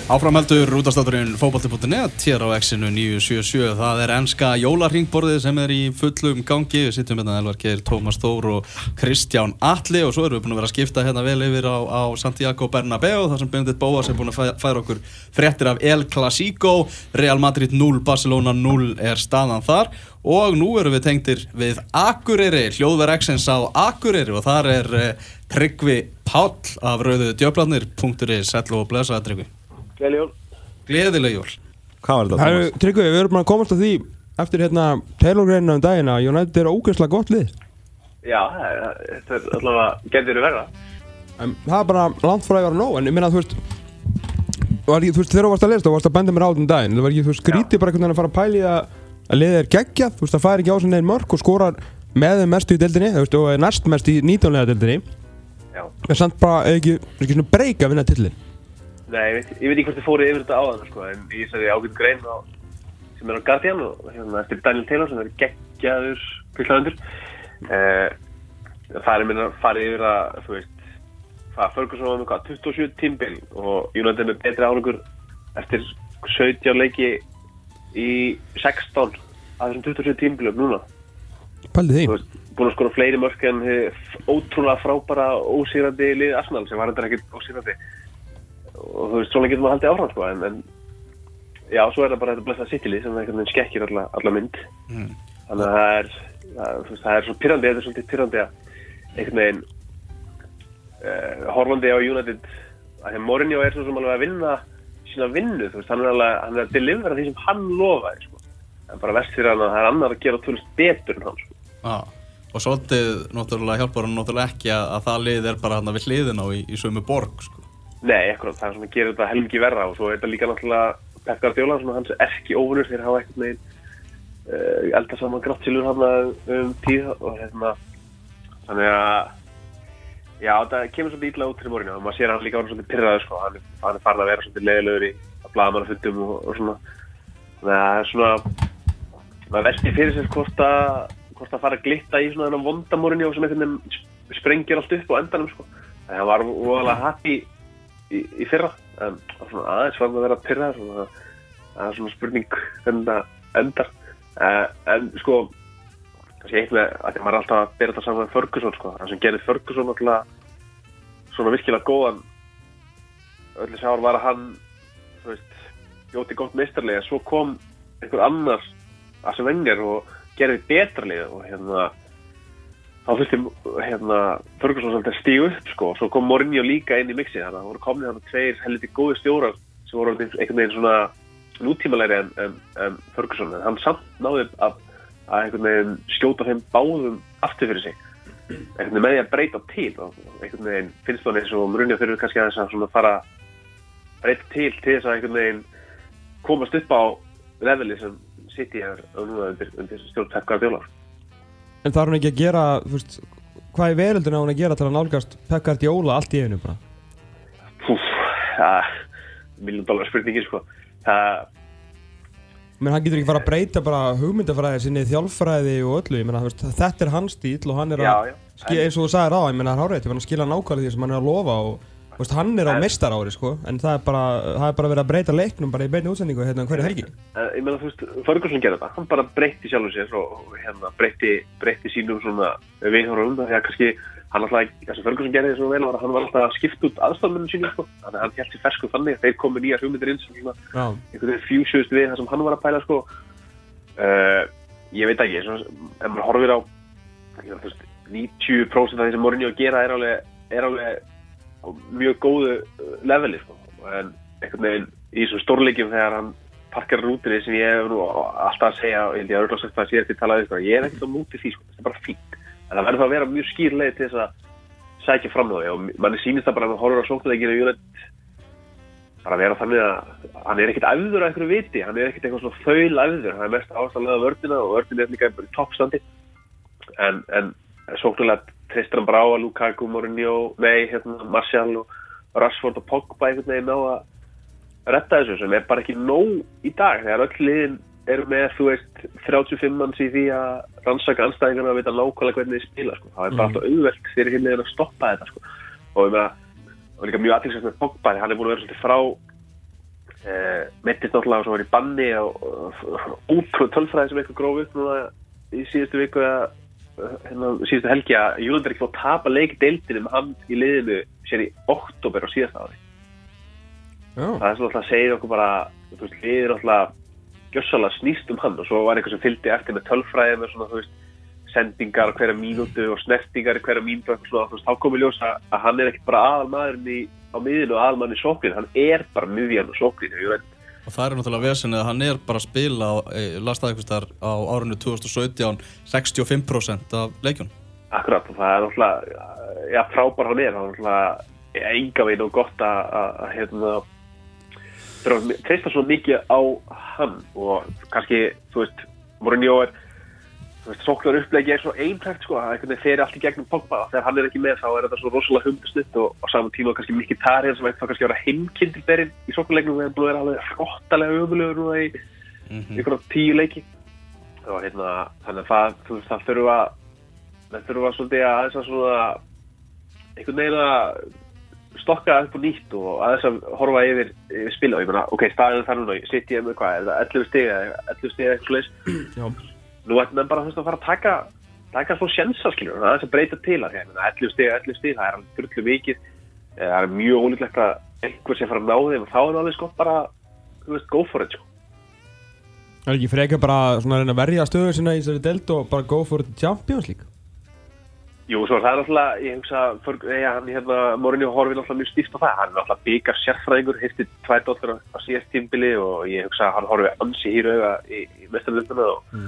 Áframheldur útastátturinn fókbalti.net hér á X-inu 977 það er enska jólarringborðið sem er í fullum gangi. Við sittum hérna Elvar Geir, Tómas Þór og Kristján Atli og svo erum við búin að vera að skipta hérna vel yfir á, á Santiago Bernabeu þar sem Benedikt Bóas er búin að fæ- færa okkur fréttir af El Clasico. Real Madrid 0, Barcelona 0 er staðan þar. Og nú erum við tengtir við Akureyri, hljóðver X-ins á Akureyri. Og þar er uh, Tryggvi Páll af Rauðu Djöflarnir.is Sætlu og blessaða Tryggvi Gleðileg jól. Gleðileg jól hvað var þetta Það eru, Tryggvi, við erum bara að komast að því eftir hérna Taylor-greinina um daginn að United er ógeðslega gott lið Já, það er- þetta er allavega getur verið verða. en það er bara langt frá að vera nóg en ég meina þú veist var ekki, þú veist, þegar þú varst að lesa, þú varst að benda mér á um daginn það var ekki, þú veist, skrítið bara einhvern veginn að fara að pæli að að liðið er geggjað, þú veist, það fær ekki á sinni einn mörg og skorar með þeim mestu í deildinni þú veist, og er næst mest í 19. deildinni Já. en samt bara ekki, ekki svona breyk að vinna tillin Nei, ég veit, ég veit ekki hvort þið fóruð yfir þetta áðan, sko, en ég sagði ágætt grein á, sem er á Guardian og hérna eftir Daniel Taylor sem er geggjaður kvillaðundur. Eh, það er minna farið yfir að, þú veist, hvað, Ferguson var með hvað, 27 tímbil og United með betri árangur eftir 17 leiki í 16 af þessum 27 tímbilum núna. Pældi því veist, búin að skora fleiri mörk en ótrúlega frábæra ósýrandi lið Arsenal sem var þetta ekkert ósýrandi og þú veist, svona getur maður haldið áfram sko, en, en já, svo er það bara þetta blessa City-lið sem einhvern veginn skekkir alla, alla mynd þannig að það er það, veist, það er svo pyrrandi, þetta er svolítið pyrrandi að einhvern veginn uh, horfandi á United að því að Mourinho er svo sem alveg að vinna sína vinnu, þú veist, hann er alveg, hann er að delivera því sem hann lofaði, sko. En bara verst fyrir hann að það er annar að gera tölvist betur en hann, sko. Já, og svolítið náttúrulega hjálpar hann náttúrulega ekki að, að það lið er bara hann við hliðin á í, í sömu borg sko. Nei, ekkur, það er svona að gera þetta helmingi verra og svo er þetta líka náttúrulega Pep Guardiola, svona hans erki óvunur þegar hafa eitthvað meginn uh, elda saman gráttsilur hann um tíð og hérna, þannig að já, það kemur svolítið ítla út til morinu og maður sér hann líka verið svolítið pyrraður, sko, hann, er- hann er farin að vera svolítið leiðilegur í að blaða manna fundum og, og svona, þannig að það er svona, maður velti fyrir sér hvort að, hvort að fara að glitta í svona þennan vondamorinu sem einhvern veginn sp- sprengir allt upp á endanum, sko, í, í fyrra. En aðeins var að vera pyrraður svona, það er svona spurning hvernig það endar. Uh, en sko kannski eitt með að að maður er alltaf að bera þetta saman með Ferguson sko, það sem gerði Ferguson alltaf svona virkilega góðan. Öll þessi ár var að hann þú veist, jóti gott meistarlega svo kom einhver annars að sem venjar og gerði betralið og hérna þá fyrst hérna Ferguson svolítið að stígu upp sko. Og svo kom Mourinho líka inn í mixi þannig að það voru komnið þannig tveir helviti góði stjórar sem voru einhvern veginn svona nútímalegri en, en, en Ferguson. En hann samt náði að, að einhvern veginn skjóta þeim báðum aftur fyrir sig. Einhvern veginn með því að breyta til og einhvern veginn finnst það eins og Mourinho þurfur kannski aðeins að svona fara breyta til til þess að einhvern veginn komast upp á leveli sem City er undir, undir stjórn En það er hún ekki að gera, veist, hvað í veröldinu á hún að gera til að nálgast Pep Guardiola allt í einu bara? Púf, það miljón dólar spurningi sko. Það, Menn hann getur ekki fara að breyta bara hugmyndafræði sinni þjálfræði og öllu, ég veist, þetta er hans stíl og hann er já, að, já skil, eins og þú sagðir á, ég meina, það er hárið, ég meina, að skila nákvæmlega því sem hann er að lofa og, þú veist, hann er á En- mestarári, sko, en það er bara, það er bara verið að breyta leiknum bara í beinni útsendingu hérna um hverju helgi. En ég meina þú veist, Ferguson gerði þetta, hann bara breytti sjálfur sér og hérna breytti, breytti sínum svona viðhórum því að kannski hann alltaf, það sem Ferguson gerði svo vel var að hann var alltaf að skipta út aðstofnunum sínum sko, þannig að hann held sér fersku þannig að þeir komu nýjar hugmyndir inn sem svona einhvern veginn fjúsjöðust við það sem hann var að pæla sko. Uh, ég veit ekki, ef maður horfir á ég veit, þú veist, 90% af því sem Mourinho gera er alveg, er alveg á mjög góðu uh, leveli sko. en einhvern veginn í þessum stórleikjum þegar hann parkar rútinni sem ég hef alltaf að segja og ég ég að örgulega sagt það að sé eftir talaði sko. ég er ekkert á múti því, sko. þetta er bara fínt en það verður þá að vera mjög skýr leið til þess að sækja fram því og manni sýnist það bara að horfir á sóknarleikinu Júnett bara vera þannig að hann er ekkert æfður á einhverju viti, hann er ekkert eitthvað svona þaul æfður, hann er mest ástæðlega vördina og vördina er líka toppstandi en, en sóknulega treystur hann bara á að Lukaku, Mourinho nei, hérna, Martial og Rashford og Pogba einhvern veginn á að retta þessu sem er bara ekki nóg í dag þegar öll liðin eru með, þú veist 35 manns í því að rannsaka anstæðingarna að vita nákvæmlega hvernig þið spila sko. það er bara alltaf auðvelt fyrir hinn að stoppa þetta sko. og ég meina og líka mjög aðtilsvægt með Pogba hann er búin að vera svolítið frá eh, mittist náttúrulega svo var í banni og, útrúð tölfræði sem eitthvað gróf upp núna í síðustu viku að síðustu helgi að Júland er ekki að tapa leik deildinu með hann í liðinu sér í oktober á síðasta ári. Já, það er svona alltaf að segja okkur bara þú veist, liðir alltaf gjössalega snýst um hann og svo var eitthvað sem fylgdi eftir með tölfræði með svona, þú veist, sendingar hverja mínútu og snertingar hverja mínútu og svona, þú veist, þá komið ljós að, hann er ekkert bara aðalmaðurinn í, á miðinu og aðalmaðurinn í sóknin, hann er bara miðjan og ég veit, Og það er náttúrulega vesenið að hann er bara að spila, á- las það einhvers þar á árinu 2017, 65% af leikjunum. akkurat og það er náttúrulega, já, frábær hann er, hann er náttúrulega enga veginn og gott að, hérna, þurfa að treysta svo mikið á hann og kannski, þú veist, Mourinho er sóknar uppleggi er svo einhægt sko, að einhvern veginn fer allt í gegnum Pogba. Og þegar hann er ekki með þá er þetta svo rosalega humdusnutt og á saman tíma kannski mikið tarið sem eitthvað kannski að vera heimkindilberinn í sóknarleiknum þegar hann vera alveg hróttalega ömulegur núna í Mhm. einhverjum tíu leiki. Og hérna, þannig að það, þú veist, það þurfa það þurfa svolítið að aðeins að svona einhvern veginn að stokka upp og nýtt og aðeins að horfa yfir, yfir spila og ég meina, ok, staðinu þar núna sitt ég með hvað, er það 11 stig eða 11 stig eða eitthvað Já. slags nú ættum við bara að fara að taka taka svona sjensa, skilur, það er aðeins að breyta til að meina, 11 stig, 11 stig, það er alveg drullu mikið, Eh, það er mjög ólíklegt að einhver að fara að ná þeim og þá er alveg sko bara, þú veist, go for it, sko það er ekki frekar bara svona að verja stöðu sinna í þessari delt og bara go for the Champions League. Jú, svo það er náttúrulega, ég hugsa, för, ja, hann hérna, Morinni horfið náttúrulega mjög stíft á það. Hann er náttúrulega byggar sérfræðingur, hirti tvær dóttur á, síðast tímbili og ég hugsa hann horfið ansi hýru auga í, í mestarlönduna og,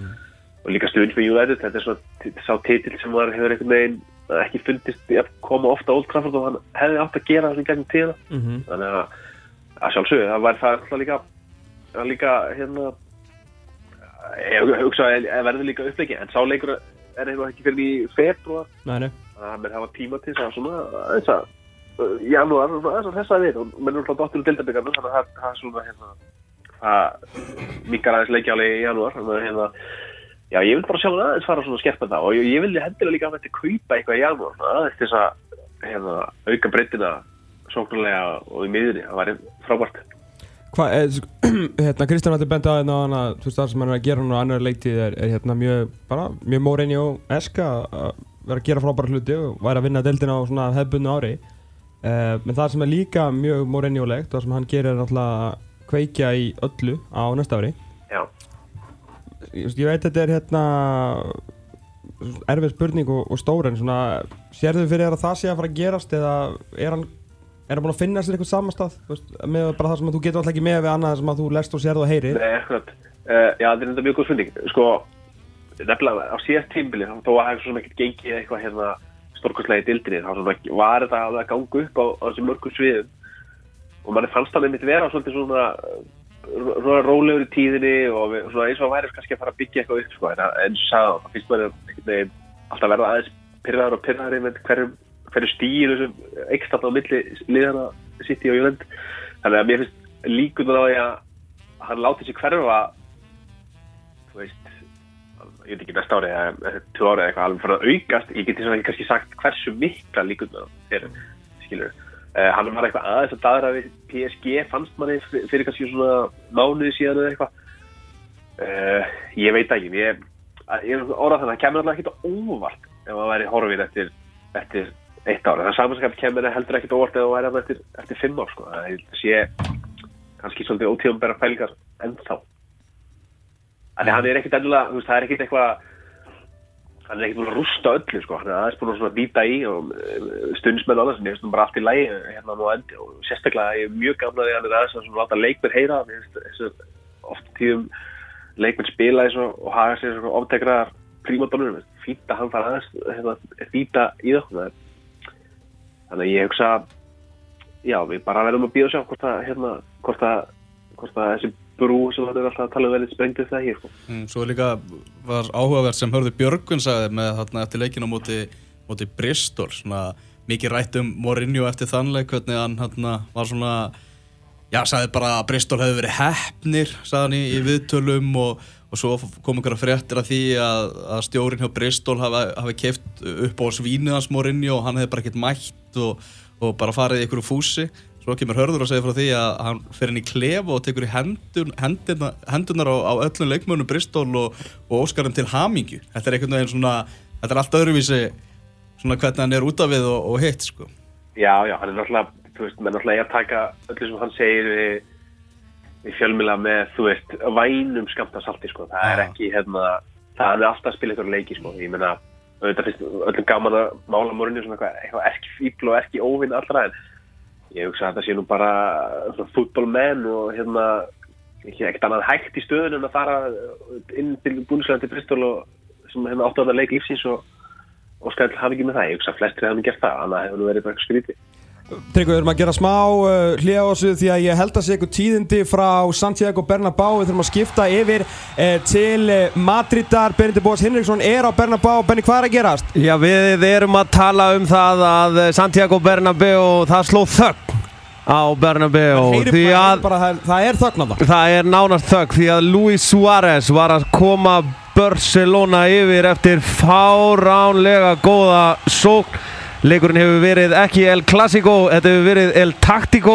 og líka stund með United. Þetta er svona sá titill sem var hefur einhvern veginn ekki fundist að koma ofta Old Trafford og hann hefði átt að gera þessu gegnum tíðina. Mhm. Þannig að, að sjálfsögðu, það var það náttúrulega líka, að líka, hérna, ég hugsa að það verður líka uppleiki, en sá leikur er eitthvað ekki fyrir í februar nei. að menn hafa tíma til þess að svona þess að janúar, þess að þessa við og menn er alltaf dottur úr deildabyggarnum þannig að það- það er svona hérna það mikkar aðeins leikjáli í janúar þannig að hérna já ég vil bara sjá hann aðeins fara svona að skerpa það. Og ég, ég vil hendilega líka að þetta kaupa eitthvað í svona aðeins til að hérna auka breytina sóknulega og í miðunni það væri frábært. Hvað, eh, sk- hérna, Kristján bent á hérna hana, þú veist það sem hann er að gera núna á annar leiktíð er, er hérna mjög, bara, mjög Mourinho eska að vera að gera frábæra hluti og væri að vinna deildina á svona hefbundu ári. Uh, menn það sem er líka mjög Mourinho-legt og sem hann gerir er náttúrulega að kveikja í öllu á næsta ári. Já ég, veit þetta er hérna erfið spurning og, og stór en svona sérðu fyrir þér að það sé að fara að gerast eða er hann er hann búin að finna sér eitthvað samastað veist, með bara það sem þú getur alltaf ekki með við annað sem að þú lest og sérðu og heyrir Nei, akkurat. Uh, já, þetta er enda mjög góð spurning. Sko, nefnilega á síðast tímbili, þó að það svona ekkert gengið eitthvað hérna stórkostlega í dildinni, þá var þetta alveg að ganga upp á, á þessum mörgum sviðum og manni fannst það einmitt vera svolítið svona rólegur í tíðinni og við, svona eins og væri kannski að fara að byggja eitthvað upp, sko, en eins og sagði það, finnst veginn alltaf verða aðeins pyrraðar og pyrraðar með hverjum, hverju stíl eikst alltaf á milli liðana City og Jólend þannig að mér finnst líkunar á því að hann láti sér hverfa þú veist ég veit ekki næsta ári eða tvö ári eða eitthvað alveg fyrir að aukast. Ég geti svona kannski sagt hversu mikla líkunar er skilur hann var eitthvað aðeins að daðra við PSG fannst manni fyr- fyrir kannski svona mánuði síðan eða eitthvað. Uh, ég veit ekki ég, að- ég orðað þannig að það kemur alltaf ekkert óvart ef það væri horfin eftir, eftir eitt ár. En það samanskap kemur heldur ekkert óvart ef það væri þarna eftir, eftir fimm ár sko. það sé kannski svolítið ótíðum bera pælingar ennþá. Þannig að hann er ekkert ennilega, það er ekkert eitthvað hann er ekkert búin að rústa öllu sko, hann er aðeins búin að býta í og eh, stundsmenn og annars, en ég finnst hann bara allt í lægi hérna nú endi. Og sérstaklega ég er mjög gamlaði hann er aðeins að láta leikmenn heyra. Þessu oft tíðum leikmenn spila eins og, haga sér svona oftekraðar prímadónur, fínt að hann fara aðeins hérna, býta í það. Þannig að ég hugsa já, við bara verðum að býða sjá hvort að, hérna, hvort að, hvort að þessi brú sem hann er alltaf að tala um verið sprengt upp það hér, sko. Mm, Svo líka var áhugavert sem hörðu Björgvin sagði með þarna eftir leikinu á móti, móti Bristol svona mikið rætt um Mourinho eftir þannleik hvernig hann þarna var svona já, sagði bara að Bristol hefði verið hefnir sagði hann í, í viðtölum og, og svo kom einhverja fréttir af því að, að stjórin hjá Bristol hafi, hafi keift upp á Mourinho og hann hefði bara ekkert mætt og, og bara farið í einhverju fúsi svo kemur hörður að segja frá því að hann fer inn í klef og tekur í hendun, henduna, hendunar á, á öllum leikmönnum Bristol og, og óskarum til hamingju þetta er einhvern veginn svona, þetta er allt öðruvísi svona hvernig hann er út af við og, og hitt sko Já, já, hann er náttúrulega, þú veist, menn náttúrulega er að taka öllu sem hann segir við, við fjölmila með, þú veist, vænum skamta salti, sko. Það er ekki, hérna, það er alltaf að spila ykkur leiki, sko. Ég meina, auðvitað finnst öllum gaman að mála morinu svona eitthvað, eitthvað erki fíbl og erki óvinn allra, en ég hugsa að þetta sé nú bara svona fútbolmenn og hérna, ekkert annað hægt í stöðun en að fara inn til til Bristol og sem hérna það leik lífsins og og skal hafa ekki með það, ég hugsa að flestir hafa gert það, annað hefur nú verið bara skrítið. Tryggvi, við erum að gera smá uh, hlið á þessu því að ég held að sé eitthvað tíðindi frá Santiago Bernabéu við þurfum að skipta yfir uh, til uh, Madridar, Benedikt Bóas Hinriksson er á Bernabéu, Benni hvað er að gerast? Já, við erum að tala um það að Santiago Bernabéu, það sló þögn á Bernabéu. Því að bara, það, það er þögn á það það er nánast þögn því að Luis Suárez var að koma Barcelona yfir eftir fáránlega góða sókn Leikurinn hefur verið ekki El Clasico, þetta hefur verið El Tactico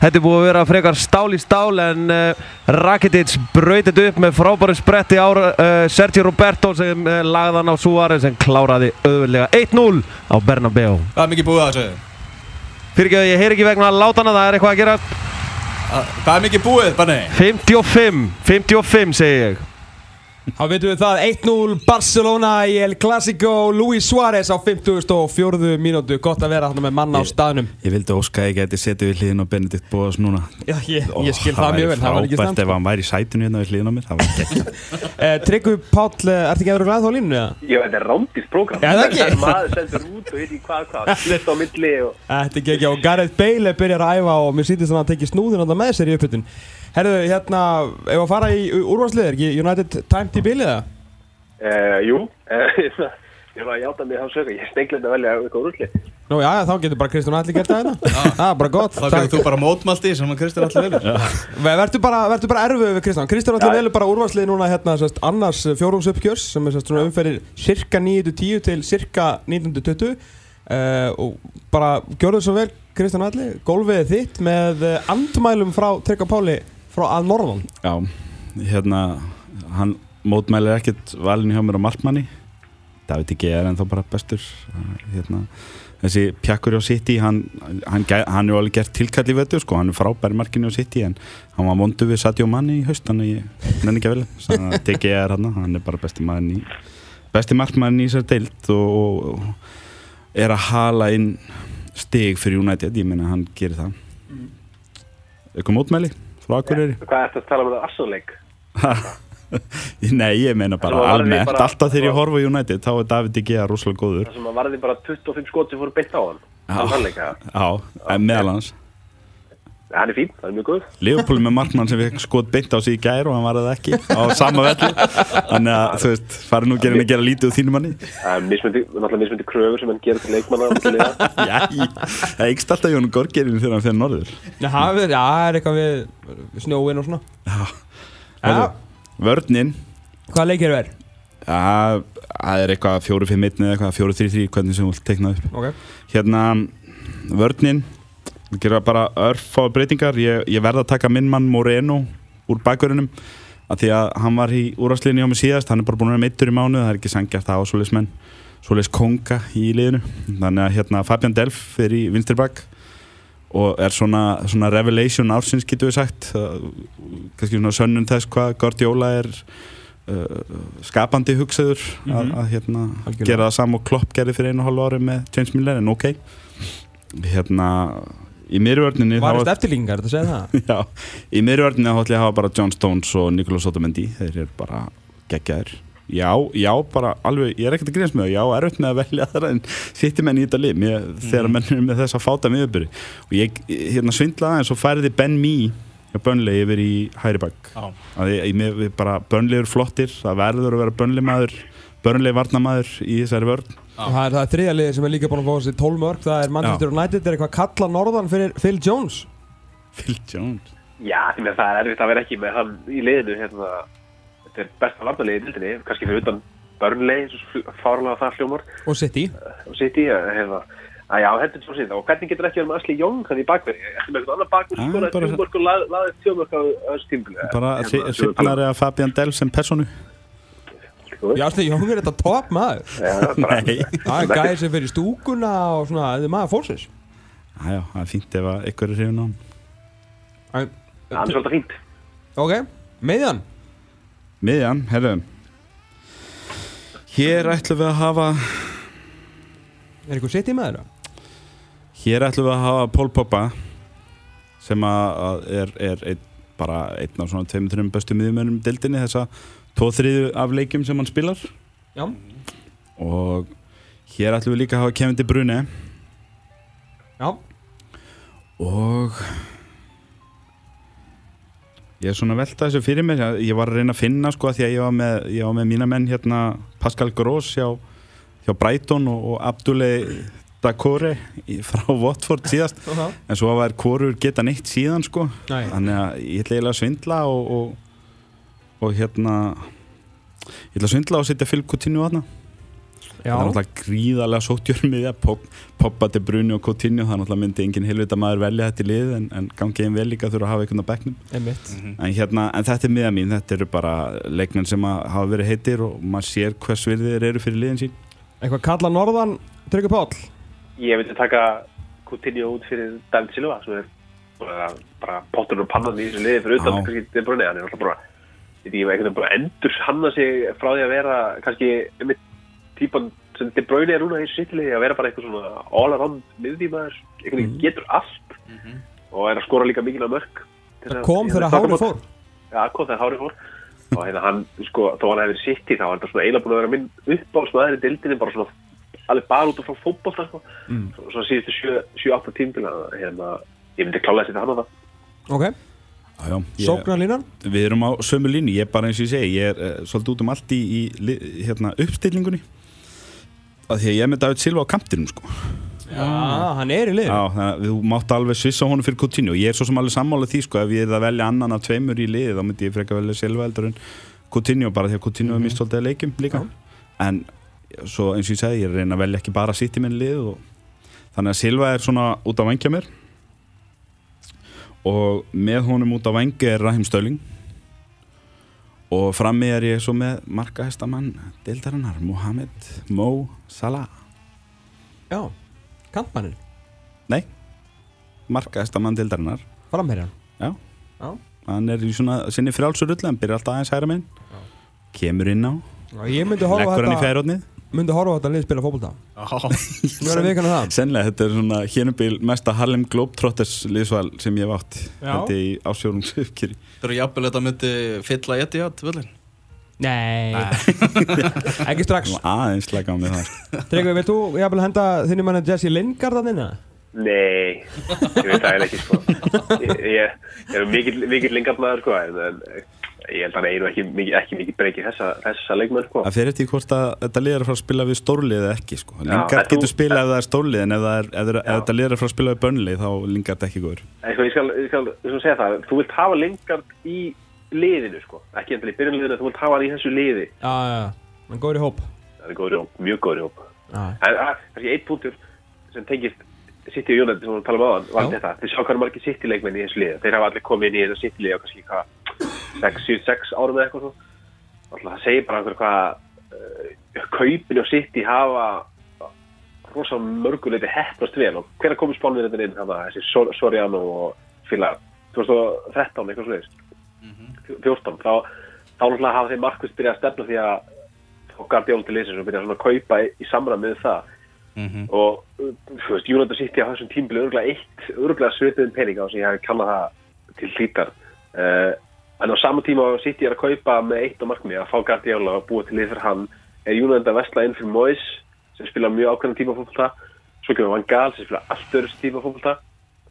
Þetta er búið að vera frekar stál í stál en uh, Rakitic braut þetta upp með frábæru spretti á uh, Sergio Roberto sem uh, lagði hann á Suárez en kláraði auðvöldlega 1-0 á Bernabéu Hvað er mikið búið að segja? Fyrirgeðu, ég heyr ekki vegna látana, það er eitthvað að gera Hvað er mikið búið, Banni? 55, 55 segi ég Þá veitum við það 1-0 Barcelona í El Clasico Luis Suárez á 54. mínútu Gott að vera hann með manna á staðnum Ég vildi óska að ég geti setið við hliðin á Benedikt Bóðas núna Já, ég, Ó, ég skil það mjög vel, það var ekki frábært ef hann væri í sætinu hérna við hliðin á mér Það var ekki eh, Tryggvi Páll, eh, ertu ekki að vera glæð þá á línunni? eða? Já, þetta er rándist prógram. Já, það ekki. er maður sendur út og veit ekki hvað, hvað, á. Þetta er ekki og Gareth Bale byrjar að æfa og mér sýtist hann að tekja snúðin hann með sér í uppbytun Herðu, hérna, ef að fara í úrvarsliðir, ekki United timed í bilið það? Uh, jú, uh, ég var að játa mig þá sögur, ég sneglendi að velja eitthvað úrlið. Nú já, já, þá getur bara Kristján Alli gert það hérna. Það er bara gott. Þá getur þú bara mótmælt í sem að Kristján allir velur. Ve- Vertu bara, bara erfið við Kristján. Kristján Alli velur bara úrvarslið núna hérna sérst, annars fjórumsuppgjörs sem er sérst svona umferðir cirka 9.10 til cirka 19.20 uh, og bara gjörðu svo vel Kristján Alli, gólfið er þitt með andmælum frá Tryggva Páli frá að norðan. Já, hérna hann mótmælir ekkert valinu hjá mér á markmanni. David G er ennþá bara bestur hérna, þessi pjakkur á City hann, hann, hann er alveg gert tilkall í vötu sko, hann er frábæri markinu á City en hann var vondu við Sadio Manni í haust þannig ég nenni ekki að velja. Þannig að DG er hann, hann er bara besti maður í besti markmann í þessar deild og, og er að hala inn stig fyrir United, ég meina hann gerir það. Eitthvað mótmæli Akureyri Hvað ertu að tala um það Arsenal-leik? Nei, ég meina bara almennt, bara- alltaf þegar ég horfa á United þá er David De Gea rosalega góður Það sem að varði bara 25 skot sem fóru beint á hann. Já. Meðal hans Hann er fín, hann er mjög góð. Leopold með markmann sem við skot beint á sig í gær og hann var það ekki á sama velli. Þannig að þú veist, farið nú gerin að gera lítið úr þínum manni. Það er náttúrulega mismundi kröfur sem hann gerir til leikmanna. Já, það er ykst alltaf Jón Gorgerinn þegar hann fyrir norður. Já, það er, það er eitthvað við snjóin og svona. Já, Já, vörninn hvaða leikir er? Já, það er eitthvað 4-5-1 eða eitthvað 4-3-3, hvernig sem þú vilt teikna upp. Ok. Hérna, vörninn gera bara örf á breytingar. Ég, ég verð að taka minn mann Moreno úr bakverðunum að því að hann var í úrvarsliðinu hjá mig síðast. Hann er bara búin að vera meittur í mánu það er ekki sangjart að á svoleiðis menn svoleiðis konga í liðinu. Þannig að hérna Fabian Delf er í vinstri bak og er svona, svona revelation ársins getur við sagt. Kannski svona sönnun þess hvað Guardiola er uh, skapandi hugsaður að, að hérna gera það sam og Klopp gerði fyrir einu og hálfu ári með James Miller en ok. Hérna í miðurvörninni Varist eftirlíkingar, þetta segir það? Já, í miðurvörninni þá ætla ég að hafa bara John Stones og Nicolas Otamendi þeir eru bara geggjaðir. Já, já, bara alveg, ég er ekkert að grínast með það, já, erfitt með að velja það en sittir menn í þetta lið, mér, þegar menn er með þess að fáta miðurbyrði og ég hérna svindlaði aðeins og færiði Ben Mee hjá Burnley yfir í hæri bakk. Já. að ég, ég, bara Burnley eru flottir, það verður að vera Burnley maður Burnley varnamaður í þessari vörn. Og það er, það er þriða liðið sem er líka búin að fá þessi 12 mörg Það er Manchester United, er eitthvað kalla norðan fyrir Phil Jones? Phil Jones. Já, með það er erfitt að vera ekki með hann í liðinu hérna. Þetta er besta varnaliði í dildinni, kannski fyrir utan Burnley, svo fárlega það hljómar. Og City. Og City, eh, hérna. Að já, hendur svo síðan. Og hvernig getur ekki verið með Asli Young hann í bakverði? Eftir með eitthvað annar bakverð, Ah, skoraði tjómörk og lað- laði tjómörk á tímabili. bara Hérna, hrifnari að Fabian Delf sem personu Já, þetta Jón er þetta top maður. Já, bara, Nei, Það er gæðir sem fyrir stúkuna og svona, þetta er maður fólksins. Já, það er fínt ef að ykkur er hrifin á hann hann er svolítið fínt. Ok, meðjan Miðjan, herru. Hér ætlum við að hafa Er eitthvað City maður? eða? Hér ætlum við að hafa Pól Poppa sem að er, er ein, bara einn af svona tveim, þreim bestu miðjumönnum dildinni þessa tvo þriðu af leikjum sem hann spilar. Já. Og hér ætlum við líka að hafa Kevin De Bruyne. Já. Og ég er svona að velta þessu fyrir mér. Ég var að reyna að finna sko því að ég var með, ég var með mína menn hérna Pascal Gross hjá, hjá Brighton og, og Abdoulaye Dakore frá Watford síðast. En svo var hvorur geta neitt síðan sko. Nei. þannig að ég ætla eiginlega að svindla og, og, og hérna ég ætla að svindla og setja Phil Coutinho þarna. Já. Það er náttúrulega gríðarlega sóttjörn pop, poppa til Bruni og Coutinho það er náttúrulega myndi engin helvita maður velja þetta í lið en, en gangi einn vel líka þurfa að hafa einhvern á bekknum. Einmitt. En, hérna, en þetta er miða mín, þetta eru bara leikmenn sem að hafa verið heitir og maður sér hvers virði þeir eru fyrir liðin sín. Eitthvað kalla norðan Tryggur Páll? Ég myndi taka Coutinho út fyrir David Silva sem er bara, pottur og pannan í þessu liði fyrir utan hann er alltaf bara veit ekki, einhvern veginn endur hanna sig frá því að vera kannski einmitt típan sem De Bruyne er núna í sýttilega að vera bara eitthvað svona all around miðvímaður, einhvern veginn getur allt og er að skora líka mikilvæg mörg Það kom þegar hárið fór. Já, kom þegar hárið fór. Og hérna hann, sko, þó hann hefði sitt í þá var þetta svona eiginlega búin að vera minn uppáhaldsmaður í dildinni, bara svona alveg bara út frá fótbolta, sko. Mm. svona síðustu 7-8 tímpil hérna, ég myndi klálega að setja hann á það. Ok, sóknarlínan Við erum á sömu línu, ég er bara eins og ég segi ég er uh, svolítið út um allt í, í hérna, uppstillingunni. Að því að ég er með David Silva á kantinum sko. Já, hann er í lið Já, þannig að þú mátt alveg svissa honum fyrir Coutinho. Ég er svo sem alveg sammála því sko, ef ég er að velja annan af tveimur í liði þá myndi ég frekar velja Silva heldur en Coutinho bara því að Coutinho er mist svolítið að leikjum líka. En svo eins og ég segi, ég er reyna að velja ekki bara í minn lið og þannig að Silva er svona út á vangja mér og með honum út á vangja er Rahim Stöling og frammi er ég svo með markahestamann deildarinnar, Mohamed Mo Salah. Já, kantmannin, Nei, markahestamann deildarinnar. Framherjan Já, Já. hann er í svona sinni frjálsur rull hann byrjar alltaf aðeins hæra minn kemur inn á, Já, Ég myndi horfa á leggur hann í fjærónið myndi horfa á þetta lið spila fótbolta Nú er að vikana það Sennilega, þetta er svona hénubil mesta Harlem Globetrotters liðsval sem ég hef átt Já. Þetta í ásjórumsöfkiri Það eru jafnvel þetta myndi fylla í Etihad völlin Nei, ekki strax Aðeins lega á mig það. Tryggvi, vilt þú jafnvel henda þinni manni Jesse Lingard að þinna? Nei, ég veit það eiginlega ekki sko. Ég, ég, ég er mikill, mikill lingardmaður sko, en, en ég held að hann einu ekki, mikið- ekki mikið breykið þessa, þessa leikmenn sko. Það fer eftir í hvort að þetta lið er að fara að spila við stórlið eða ekki sko. Lingard getur spilað ef það er stórlið en ef, það ef, það ef Já. þetta lið er að fara að spila við börnlið þá Lingard ekki góður sko, ég skal, ég skal, ég skal segja það, þú vilt hafa lingard í liðinu sko, ekki endilega í byrjunliðinu, þú vilt hafa hann í þessu liði. Já, já, já, hann góður í hóp Það er góður í hóp, mjög góður í hóp. Það er kannski eitt punktur sem tengist City og United sem við talum á þann, var þetta. Þið sjá hvað er margir City leikmenn í þessu liði. Þeir hafa allir komið inn í þessu City liði á kannski hvað, 6-7-6 árum eða eitthvað. Alltaf það segir bara einhver hvað uh, kaupin og City hafa rosa mörguleiti heppnast vel. Og hvernig komið spánverðin inn þarna, þessi Sor- Soriano og félagar 2013 eitthvað svo 14 þá, þá náttúrulega hafa þeir markvist byrjað að stefna því að og Guardiola til leysins og byrja svona að kaupa í, í samræð með það. Og uh, þú veist, United City á þessum tímbili örgulega eitt, örgulega svipiðin peninga sem ég hef kallað það til hlítar. Uh, en á sama tíma á City er að kaupa með eitt á markmi að fá Guardiola og búa til lið fyrir hann. Er United að vestla inn fyrir Moyes sem spila mjög ákveðan tíma fólkvölda svo kemur Van Gaal sem spila allt öðru tíma fólkvölda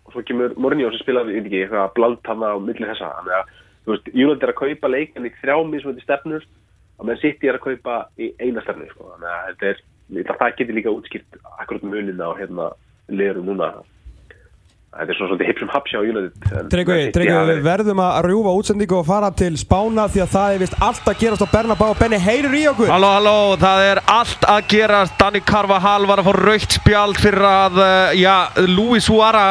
og svo kemur Mourinho sem spila, veit ekki, eitthvað bland hann á milli þessa, þannig að United er að kaupa leikin í þrjá mismöndi stefnur og menn City er að kaupa í eina stefnu sko. þannig að þetta er, að það getur líka útskýrt akkurat munina á hérna liðurum núna þetta er svona svolítið hipsum hapsja á United hafa við verðum að rjúfa útsendingu og fara til Spána því að það er vist allt að gerast á Bernabá og Benni heyrir í okkur? Halló, halló, það er allt að gerast. Danny Carvajal var að fá raukt spjald fyrir að, uh, já, Luis Suara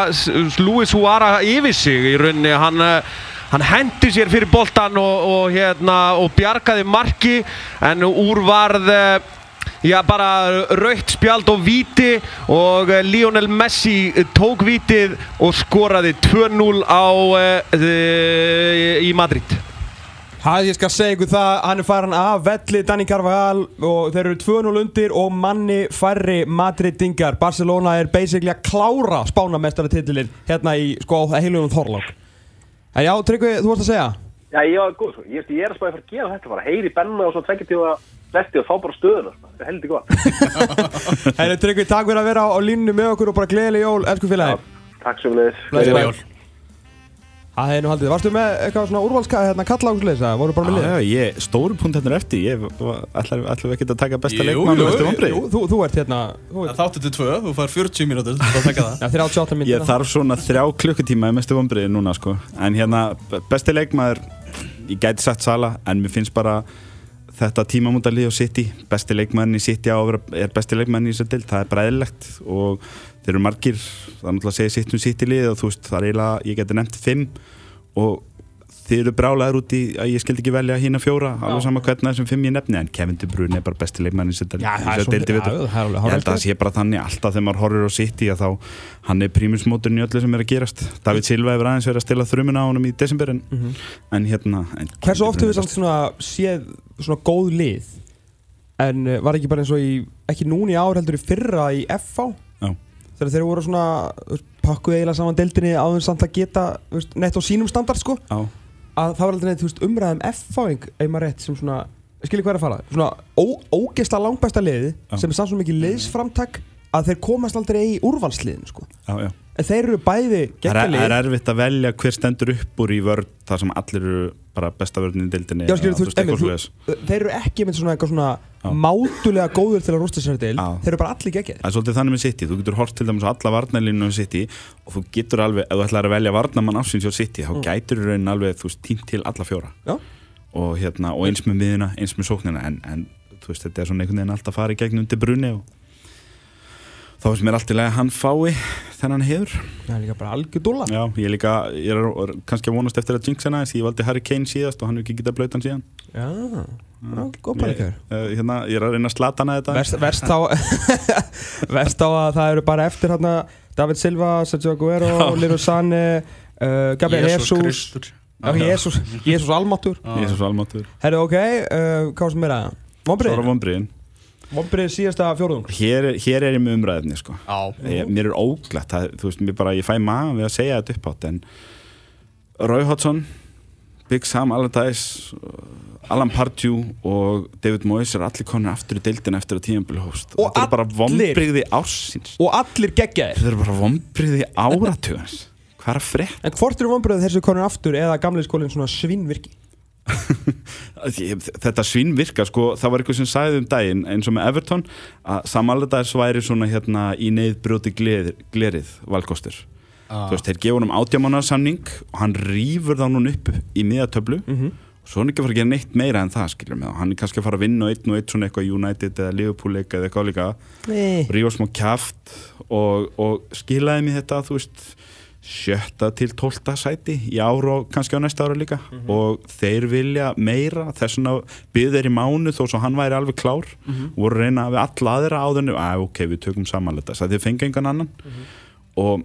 Luis Suara yfir sig í rauninni, hann uh, hann hendi sér fyrir boltan og, og hérna, og bjargaði marki en úr varð uh, Já, bara raukt spjald og víti og eh, Lionel Messi tók vítið og skoraði 2-0 á uh, í Madrid. Það ég skal segja ykkur það, hann er farin af velli Danny Carvajal og þeir eru 2-0 undir og manni færri Madridingar. Barcelona er basically að klára spánamestaratitilinn hérna í sko heilugum Þorlák. En já, Tryggvi, þú varst að segja? Já, ég var góð, sko. ég, ég er að spæða fyrir að gera þetta bara, heyri Benna og svo tvekja tíma vesti og fá bara stöðuna, sko. þetta er heldur gott Herri, Tryggvi, takk fyrir að vera á, á línu með okkur og bara gleðileg jól, elsku félagi. Takk sem leiðis Gleðileg jól. Það hefði nú haldið. Varstu með eitthvað svona úrvalska, hérna, kalla áksleisa? Voru bara með lið? já, ég, stóru punkt hérna eftir ég var- ætla ekki að taka besta leikmann jú, og bestu jú, vonbrigði? Jú, þú, þú ert hérna, þú ert, Þáttu til tvö, þú fær 40 mínútur til að taka það já, 38 myndir. Ég þarf svona þrjá klukkutíma í mestu vonbriði núna sko En hérna, besti leikmaður Ég gæti sagt Sala En mér finnst bara þetta tímamótalið á City Besti leikmaðurinn í City á Er besti leikmaðurinn í þessu dild Það er bræðilegt Og þeir eru margir Það er náttúrulega að segja sitt um City lið Og þú veist, það er eiginlega Ég geti nefnt fimm Og þið eru brálaður út í að ég skildi ekki velja hína fjóra alveg sama hvernig þessum fimm ég nefni en Kevin De Bruyne er bara besti leikmann í svo- deildi við alveg ég held að það sé bara þannig alltaf þegar maður horfir á City að þá hann er prímusmóturinn í öllu sem er að gerast. David Silva hefur aðeins verið að stila þrumuna á honum í desember en, en hérna en. Hversu oft hefur samt svona séð svona góð lið? En uh, var ekki bara eins og í ekki núni í ár heldur í fyrra í Já. þegar þeir voru svona pakkuð eiginlega saman deildinni áður samt að geta veist, nett á sínum standard sko. Já. Að það var aldrei neitt þú veist, umræðum FH-ing ef maður rétt sem svona er að fara svona ó, ógeðsla langbæsta liði Já. sem er samt svo mikið liðsframtak að þeir komast aldrei í úrvalsliðin sko Já, já. Þeir eru bæði Það er, geggjali er erfitt að velja hver stendur upp úr í vörð þar sem allir eru bara besta vörðin í dildinni Já, skilur, þú veist, einmitt, svoleiðis. þeir eru ekki með svona eitthvað svona Já. mátulega góður til að rústa sér deil Já. þeir eru bara allir geggjari Það er svolítið þannig með City, þú getur hort til dæmis á alla varnarlínu með City og þú getur alveg, ef þú ætlar að velja varnarmann ásins hjá City, þá gætur þú raunin alveg, þú veist, tínt til alla fjóra. Og, hérna, og eins með miðina, eins með sóknina en, en þú veist, þetta er svona einhvern veginn alltaf að fara í gegnum til brunni og þá finnst mér allt í lagi að hann fái þennan hefur. það er líka bara algjör dóla Já, ég er líka, ég er er kannski að vonast eftir að jinx hana, þess að ég valdi Harry Kane síðast og hann hefur ekki getað blöytan síðan. já, já, góð bara Ég, uh, hérna, ég er að reyna að slata hana þetta. verst, verst þá verst þá að það eru bara eftir hérna David Silva, Sergio Aguero, Leroy Sané uh, Gabriel Jesus Jesus, Jesus er svo almáttur. Herru, ok, uh, hvað sem er að er Vombrið, síðasta fjórðung. Hér, er- hér er ég með umræðinni, sko. Já, ég, mér er óglætt það, þú veist, mér bara, ég fæ maður við að segja þetta upp átt en Roy Hodgson Big Sam Allardyce Alan Pardew og David Moyes er allir konur aftur í deildin eftir að tíðanbili hóst Og þetta er bara vombriði ársins. Og allir geggjaðir. Þetta er bara vombriði áratugans hvað er að frétt En hvort eru vombrið þessu konur aftur eða gamlega skólinn svona svinnvirki? þetta svín virka sko, það var eitthvað sem sagði um daginn eins og með Everton að Sam Allardyce væri svona hérna í neyðbrjóti glerið, valkostur. Þú veist, þeir gefa honum átjámanarsamning og hann rýfur þá núna upp í miðatöflu Mhm. og svo hann ekki að fara að gera neitt meira en það skiljum við, hann er kannski að fara að vinna og einn og einn svona eitthvað United eða Liverpool leik eða eitthvað líka, rífa smá kjaft og, og skilaði mér þetta þú veist, sjötta til tólta sæti í ára og kannski á næsta ára líka. Og þeir vilja meira þess vegna byggði þeir í mánu þó svo hann væri alveg klár. Voru að reyna við alla aðra áðurnu að ok, við tökum samanlega þess að þeir fengi engan annan. Og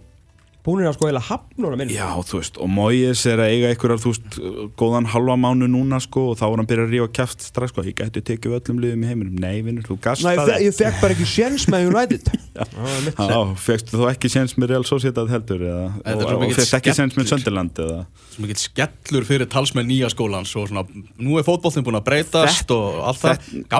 Búnir að sko eða hafnur að minna Já, þú veist, og Moyes er að eiga einhverjar, þú veist, góðan halva mánu núna, sko, og þá var hann byrjað að rífa kæft strax, sko, ég gæti tekið við öllum liðum í heiminum. Nei, vinnur, þú gasta Nei, það. ég, ég fekk bara ekki sjens með United. Já, fegstu þú ekki séns með Real Sociedad heldur, eða, og, svo fegst ekki séns með. Sönderland, eða, svo mikill skellur fyrir talsmenn nýja skólans og svona, nú er fótbollin búin að breytast og allt það, þetta-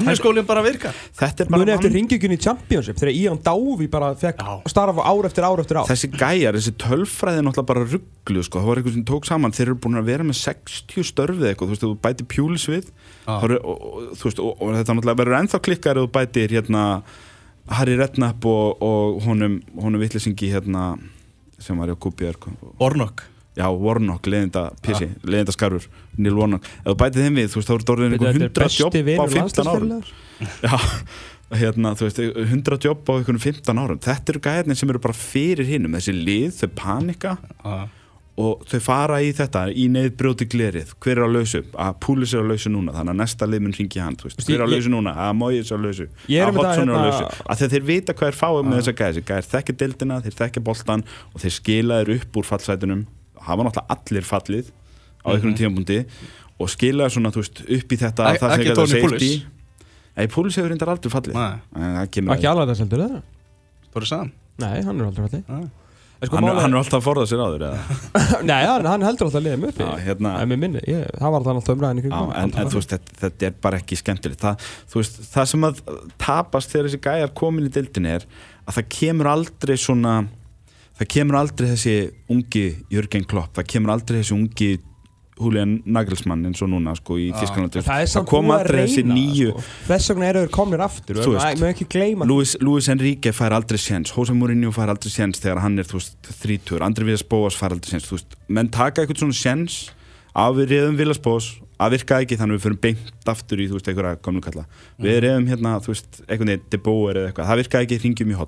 þessi tölfræði er náttúrulega bara rugglu, sko, það var eitthvað sem tók saman. Þeir eru búin að vera með 60 störfið eitthvað, þú veist, þú bæti pjúlis við eru- og, og, veist, og, og þetta náttúrulega verður ennþá klikkar ef þú bætir hérna Harry Redknapp og, og honum, honum vittlisingi hérna sem var í Kúbjörg Ornok já, Warnock, leðinda pissi, leðinda skarfur Neil Warnock, ef þú bætið þeim við þú veist, þá eru þetta orðin einhver 100 jobb á 15 árum. Já, hérna, þú veist, 100 jobb á einhvern 15 árum. Þetta eru gæðinni sem eru bara fyrir hinnum. Þessi lið, þau panika og þau fara í þetta, í neyðbrjóti glerið. Hver er á lausu? Að Púlis er á lausu núna, þannig að næsta lið mun ringi hann. Þú veist, hver er ég- lausu núna? Að Móis er lausu. Ég er Að með það, Hodgson er hérna- lausu. Að þeir, þeir vita hvað er fáið með þessa gæði. Þessi gæðir þekkja deildina, þeir þekkja boltan og þeir skila þeir upp úr fallsætunum. Hafa náttúrulega allir fallið tímapunkti og skila svona, veist, upp í þetta Ek- það sem ekki kallar Tony safety. Nei, Púlis hefur reyndar aldrei fallið Nei. En það kemur Ekki alveg þess heldur eða? Bara sann Nei, hann er aldrei fallið. En sko, hann, málið- hann er alltaf að forða sér á þér eða? Nei, hann, hann heldur alltaf liðið mjög Já, hérna- En mér minni, ég, það var alltaf umræðin í Já, kringum en, en þú veist, þetta, þetta er bara ekki skemmtilegt það, þú veist, það sem að tapast þegar þessi gæjar komin í deildin er að það kemur aldrei svona það kemur aldrei þessi ungi Jörgen Klopp, það kemur aldrei þessi ungi Julian Nagelsmann eins og núna sko í Þísklandi Það er samt búið að reyna sko. Þess vegna eru þeir komnir aftur. Við mögum ekki gleyma Luis, Enrique fær aldrei séns Jose Mourinho fær aldrei séns þegar hann er 30, Andri Vilas Bóas fær aldrei séns menn taka eitthvað svona séns að við reyðum Vilas Bóas að virka ekki þannig að við fyrir beint aftur í þú veist, einhverja komlu kalla. Við reyðum hérna, þú veist, eitthvað neitt De Boer eða eitthvað, það virka ekki, ringjum í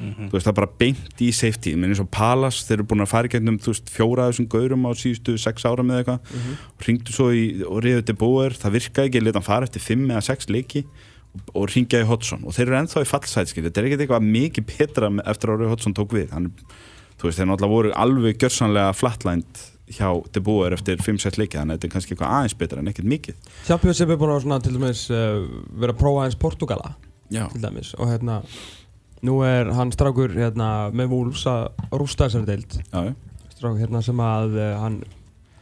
Hodgson þú veist það bara beint í safety. Menn eins og Palas, þeir eru búin að fara í gegnum þú veist fjóra af þessum gaurum á síðustu sex ára með eitthvað, mm -hmm. ringdu svo í, og reyðu til búar, það virkaði ekki leta hann fara eftir fimm eða sex leiki. Og, og ringja í Hodgson. Og þeir eru ennþá í fallsætskil þetta er ekkert eitthvað mikið betra eftir að Rauð Hodgson tók við. Hann, veist, þeir náttúrulega voru alveg gjörsanlega flatlænt hjá De Boer eftir 5-6 leiki, þannig að þetta er kannski eitthvað aðeins betra en ekkert mikið. Championship er búin að svona, dæmis uh, vera að prófa eins Portugala dæmis. Og hérna nú er hann strákur hérna með Wolves að rústa þessari deild. Já, strákur hérna sem að uh, hann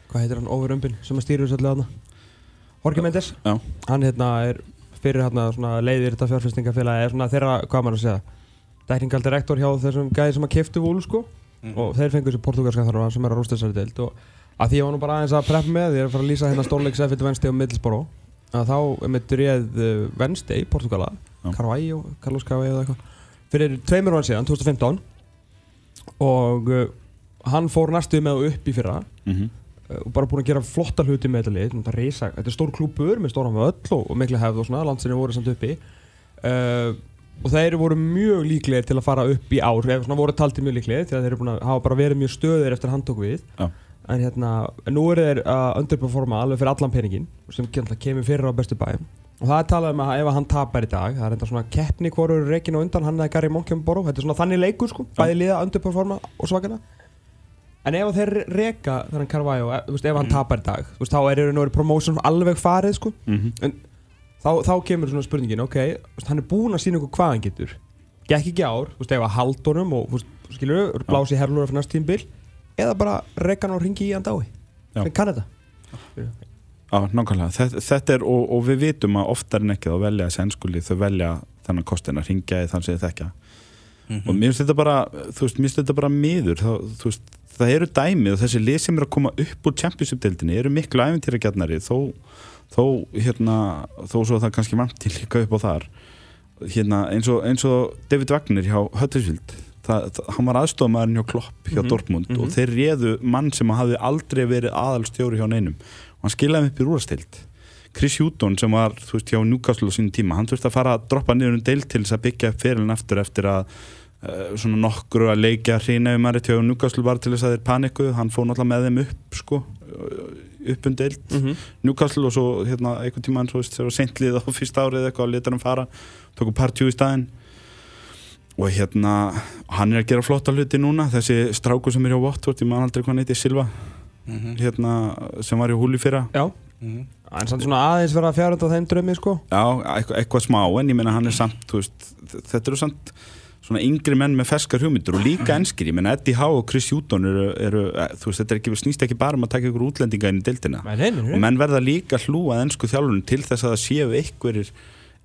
hvað heitir hann overumbin sem að stýrir þessu allir þarna? Jorge Mendes. Já, hann hérna er fyrir hérna svona leiðir þetta fjárfestingafélagi er svona þeirra hvað maður að segja technical director hjá þessum gæði sem að keftu Wolves sko. Og þeir fengur þessi portugalska þarfa sem er að rústa þessari deild. Og að því ég var nú bara aðeins að preppa með því er að fara að lýsa hérna stórleiks F1 Wednesday og Middlesbrough að þá mitt réð uh, Wednesday, Portugala Já. Carvalho, Carlos Carvalho eða eitthvað fyrir tveimur ára síðan, 2015 og uh, hann fór næstuði með og upp í fyrra. Mhm, uh, og bara búin að gera flotta hluti með þetta lið þetta, er risa, þetta er stór klúpur með stóran völl og, og mikla hefð og svona, landsinni voru samt uppi. Uh, og þeir voru mjög líklegir til að fara upp í ár eða svona voru taldi mjög líklegir því að þeir eru búin að hafa bara verið mjög stöðir eftir handtóku við. Já. en hérna, en nú eru þeir að underperforma alveg fyrir allan peningin sem kemur fyrir á bestu bæum og það er talað um að ef hann tapar í dag það er enda svona keppni hvoru eru reikin og undan hann eða Gary Monkjamboro, þetta er svona þannig leikur sko, bæði liða underperforma og svakana. En ef þeir reka þannig Carvalho, e- veist, ef hann tapar í dag veist, þá er eru promotion alveg farið sko. mhm. En þá, þá kemur svona spurningin ok, veist, hann er búinn að sína okkur hvað hann getur. Gekk ekki ár, veist, ef að haldunum og, skilur, blási herlur fyrir næst tímbil, eða bara reka hann og ringi í hann dái sem kann þetta Já, nákvæmlega. Þetta, þetta er, og, og við vitum að oftar en ekki þá velja þessi ennskuli, þau velja þennan kostin að ringja í þann sem þið þekkja. Og mér finnst þetta bara, þú veist, mér finnst þetta bara miður. Það, þú veist, það eru dæmið og þessi lið sem eru að koma upp úr Championship-deildinni eru miklu æfintýragjarnari þó, þó, hérna, þó svo það kannski vanti líka upp á þar. Hérna, eins og, eins og David Wagner hjá Huddersfield. Það, það, hann var aðstofamæðurinn hjá Klopp hjá Mhm, Dortmund mhm. og þeir réðu mann sem hafði aldrei verið aðalstjóri hjá neinum og hann skilaði upp í rúrastild Chris Hutton sem var þú veist hjá Newcastle á sínum tíma, hann þurfti að fara að droppa niður um deil til þess að byggja fyrirlin aftur eftir að uh, svona nokkru að leikja hreina um aðrið hjá Newcastle var til þess að þeir panikuð, hann fór náttúrulega með þeim upp sko, upp um deild. Mm -hmm. Newcastle og svo hérna einhvern tíma hann svo veist, þegar var seintlið á fyrsta árið eitthvað og letar hann fara, tóku partjú í staðinn. Og hérna hann er að gera flotta hluti núna. Þessi stráku sem er hjá Watford, ég man aldrei hvað hann heiti Silva, hérna sem var í húli fyrra. Já, en samt svona aðeins vera að fjárhunda þeim drömmi sko. Já, eitthvað, eitthvað smá en ég meina hann er samt, veist, þetta eru samt svona yngri menn með ferskar hugmyndur og líka enskir, ég meina Eddie Howe og Chris Hutton eru, eru eh, þú veist, þetta er ekki, snýst ekki bara um að taka ykkur útlendinga inn í deildina. Og menn verða líka hlúað ennsku þjálfunum til þess að það séu einhverjir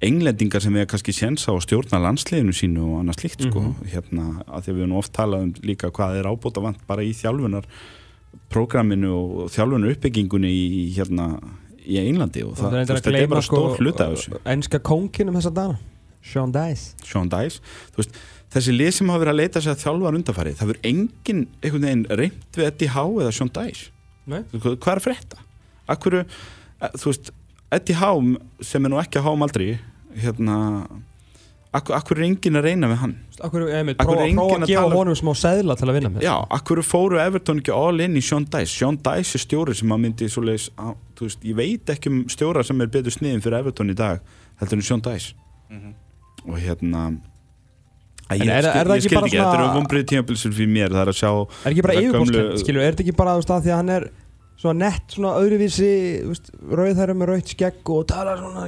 englendingar sem við kannski séns á að stjórna landsliðinu sínu og annað slíkt sko, hérna, að því að við höfum oft talað um líka hvað er ábúta vant bara í þjálfunar prógraminu og þjálfunar uppbyggingunni í hérna í Englandi og það, Það veist, þetta er bara stór hluta af þessu. Ennska kónkinum þessa dana Sean Dice. Sean Dice. Veist, þessi lið sem hafa verið að leita sér að þjálfa undanfarið, það verður engin einhvern veginn reynd við Eddie Howe eða Sean Dice? Nei. Hvað er frétta? Akkur, þú veist Eddie Howe sem er nú ekki að Howe aldrei hérna akkur, akkur er engin að reyna við hann? Akkur, einmitt, Akkur prófa, er enginn prófa að að gefa honum smá seðla til að vinna með? Já, akkur fóru Everton ekki all in í Sean Dice Sean Dice er stjóri sem að myndi svoleiðis, að, þú veist, ég veit ekki um stjóra sem er betur sniðin fyrir Everton í dag heldur en Sean Dice og hérna að En ég, er- skil, er ég ekki skil bara ekki, þetta eru vombrið tímabilsur fyrir mér, það er að sjá Er ekki bara gömlu- skilur, er þetta ekki bara að því að hann er svona nett, svona öðruvísi þú veist, rauðhæri með rauðt skegg og tala svona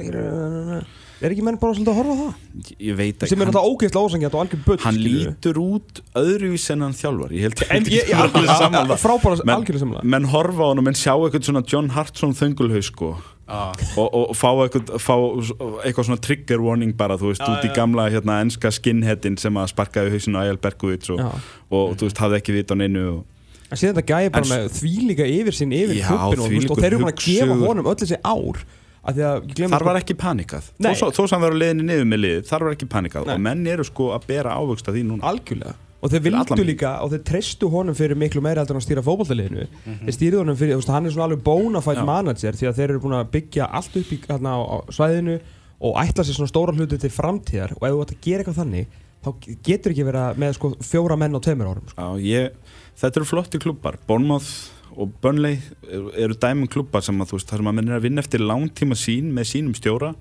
er ekki menn bara svolítið að horfa á það? Ég veit ekki, sem er alltaf ógeðslega ósangjart og algjör bull hann lítur út öðruvís en hann þjálfar. Ég held en ég, ég, alveg sammála. frábæra, algjörlega sammála. menn horfa á hann og menn sjá eitthvað svona John Hartson þöngulhaus sko. Ah. og, og fá, eitthvað, fá eitthvað svona trigger warning bara þú veist, út í gamla hérna, enska skinheadin sem að sparkaði hausinu á Eyjal Berkovits og, Já. og, þú veist, hafði ekki vit á neinu og, en síðan þetta gæði bara En- með þvílíka yfir sín yfir Já, klubbin og, og þeir eru búin að gefa honum öll þessi ár að að, glemur þar var ekki panikað. Nei. þó, sem var á leiðinni niður með liðið, þar var ekki panikað. Nei. og menn eru sko að bera ávöxt af því núna. Algjörlega. Og þeir vildu líka og þeir treystu honum fyrir miklu meira heldur en að stýra fótballtaliðinu þeir stýrðu honum fyrir, þú veist, hann er svona alveg Já. manager því að þeir eru búin að byggja allt upp í, hérna, á, á svæðinu og ætla sér svona stóra hluti til framtíðar. Og ef þú ætti að gera eitthvað þannig þá getur ekki verið að- með sko, fjóra menn á tveimur árum sko. Já, ég, þetta eru flotti klubbar Bournemouth og Burnley eru, dæmum klubbar sem að þú veist þar sem að menn er að vinna eftir langtíma sín með sínum stjóra.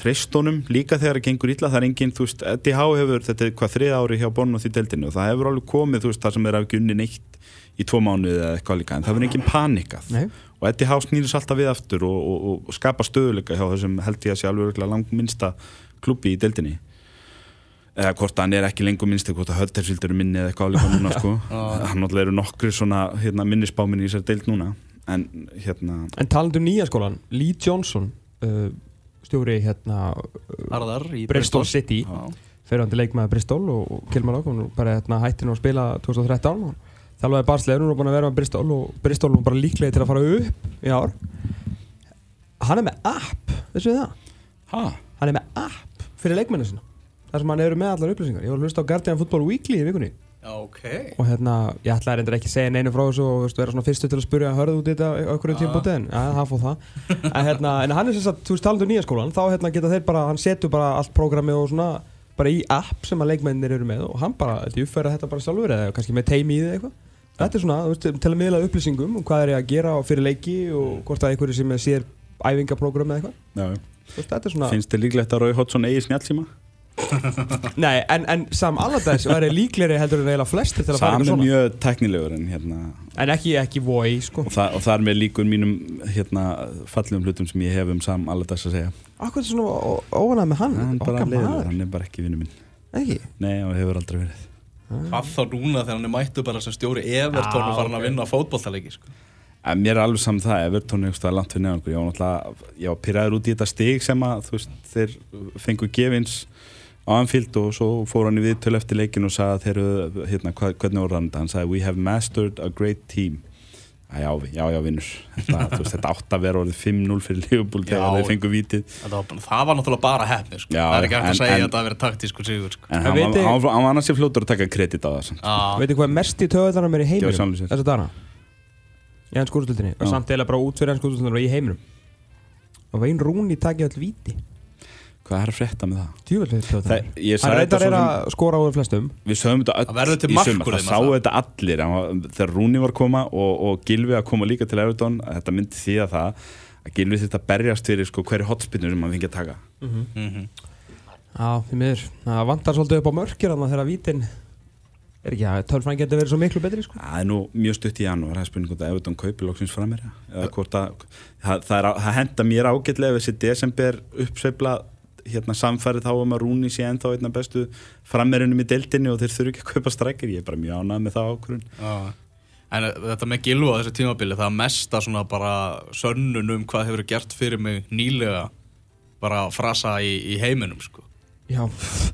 Treystónum líka þegar það gengur illa. Það er engin, þú veist, Eddie Howe hefur þetta er hvað þrið ári hjá Bournemouth í deildinu og það hefur alveg komið, þú veist, þar sem er af gunni neitt í tvo mánuði eða eitthvað líka. En það verður engin panikað. Nei. og Eddie Howe snýris alltaf við aftur og, og, og, og skapa stöðuleika hjá þessum held ég að sé alveg langminnsta klubbi í deildinni eða hvort hann er ekki lengur minnst eða hvort að Höldersvild eru minni eða eitthvað álíka núna sko. hann náttúrulega eru nokkri svona hérna, minnisbáminni í þessari deild núna. En hérna En talandi um nýja skólan, Lee Johnson uh, stjóri hérna Harðar í Bristol City. Já. fyrirhandi leikmaður Bristol og, og Kilman Ákom bara hérna, hætti nú að spila 2013 og þjálfaði Barsleir, nú er búin að vera með Bristol og Bristol er bara líklega til að fara upp í ár. Hann er með app, veistu þið það? ha, hann er með app fyrir leikmennu sinna þar sem hann eru með allar upplýsingar. Ég var að hlusta á Guardian Football Weekly í vikunni. Já, ok. Og hérna, ég ætlaði reyndar ekki að segja neinu frá þessu og vera svona fyrstu til að spyrja hörðu út í þetta okkur tímpúti en ja, það fóð það. En, hérna, en hann er sem sagt, þú veist, talandi um nýja skólan þá hérna geta þeir bara, hann setur bara allt prógrami og svona, bara í app sem að leikmennir eru með og hann bara, þetta uppfæra þetta bara sjálfur eða kannski með teimi í þið eitthvað? Þetta er svona, þú veist, til að miðla upplýsingum um hvað er ég að gera og fyrir leiki og hvort að einhverju sem sér æfingaprógram eða eitthvað. Þetta er svona finnst þið líklegt að Rói Hotsson eigi snjálfsíma? Nei, en, en Sam Allardyce væri líklegri heldur en eiginlega flestir til að fara Sam eitthvað er svona. mjög teknilegur en hérna En ekki, ekki voi, sko. Og, það, og það er með líkur mínum hérna fallegum hlutum sem ég hef um Sam þess að segja. Akkur er svona ó- óánægð með hann? Hann er bara leiður, hann er bara ekki vinnu minn. Ekki? Nei og hefur aldrei verið. Hvað þá núna þegar hann er mættu bara sem stjóri Evertón og farin að vinna fótbolltaleiki sko. En mér er alveg saman það, Evertón er eitthvað langt fyrir neðan, ég var náttúrulega, ég var pyrraður út í þetta stig sem að, þú veist, þeir fengu gefins á Anfield og svo fór hann í viðtölu eftir leikin og sagði að þeir eru, hérna, hvernig voru hann, hann sagði, we have mastered a great team. Já, já, já, vinnur, þetta, þetta átt að vera orðið 5-0 fyrir Liverpool þegar þeir fengu vitið, það, var, bara- það var náttúrulega bara hefni sko. Já, Það er ekki hægt en- að segja en- að þetta að vera taktískur sigur sko. en hann, viti- hann, var, hann var annars í fljótur að taka kredit á það. Já, Veitir hvað er mest í töðunar mér í heiminum. Þessa dana Í hans skúrstildinni Og samt eða bara út fyrir hans skúrstildinni og í heiminum Og Vein Rúni takið all víti Hvað er að frétta með það? Djúvel fyrir það reyndar er að skora á þeim flestum. Við sögum þetta Það verður til öll í sumar, það sáu þetta allir. Hann var, þegar Rúni var að koma og, og Gilvi að koma líka til Everton þetta myndi því að það að Gilvi þetta berjast fyrir sko, hverju hotspinnu sem hann fengi að taka. Mhm. Já, því miður. Það vantar svolítið upp á mörkir Þannig að þegar vítin Er ekki að tölfræn getur verið svo miklu betri sko. Það er nú mjög stutt í janúar það er spurning hvort að Everton kaupi loksins fram mér eða hvort að það, það, er, það henda mér ágætlega ef þessi desember uppsveifla hérna samfærið þá um að Rúni sé ennþá einna bestu frammerinum í deildinni og þeir þurfi ekki að kaupa strækir. Ég er bara mjög ánægð með það ákvörun Já. En uh, þetta með Gilva á þessu tímabili það mesta svona bara sönnun um hvað hefur gert fyrir mig nýlega bara frasa í, í heiminum sko. Já.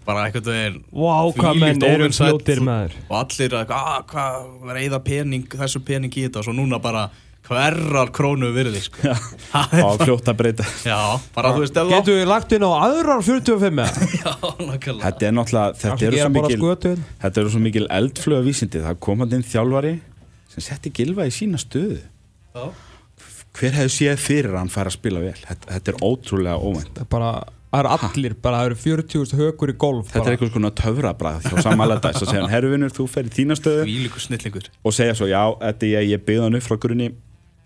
Bara einhvern veginn Vá, hvað menn eru óvinsæll fljótir maður. Og allir að ah, hvað verður eða pening þessu pening í þetta? Og svo núna bara hverrar krónu virði sko. Er fljótt að breyta. Getur við lagt inn á aðrar 45 eða? Já, Þetta er náttúrulega, þetta Kannski eru svo mikil Þetta eru svo mikil eldflöga vísindi Það kom hann inn þjálfari sem setti Gilva í sína stöðu. Já. Hver hefði séð fyrir að hann færi að spila vel? Þetta, þetta er ótrúlega óvænt. Það er bara Það eru allir, bara það eru 40.000 hökur í golf Þetta er bara. eitthvað svona töfrabræð hjá samanlega þess að segja hann Herruvinur, þú fer í þína stöðu. Og segja svo, já, þetta er ég, ég byggði hann upp frá grunni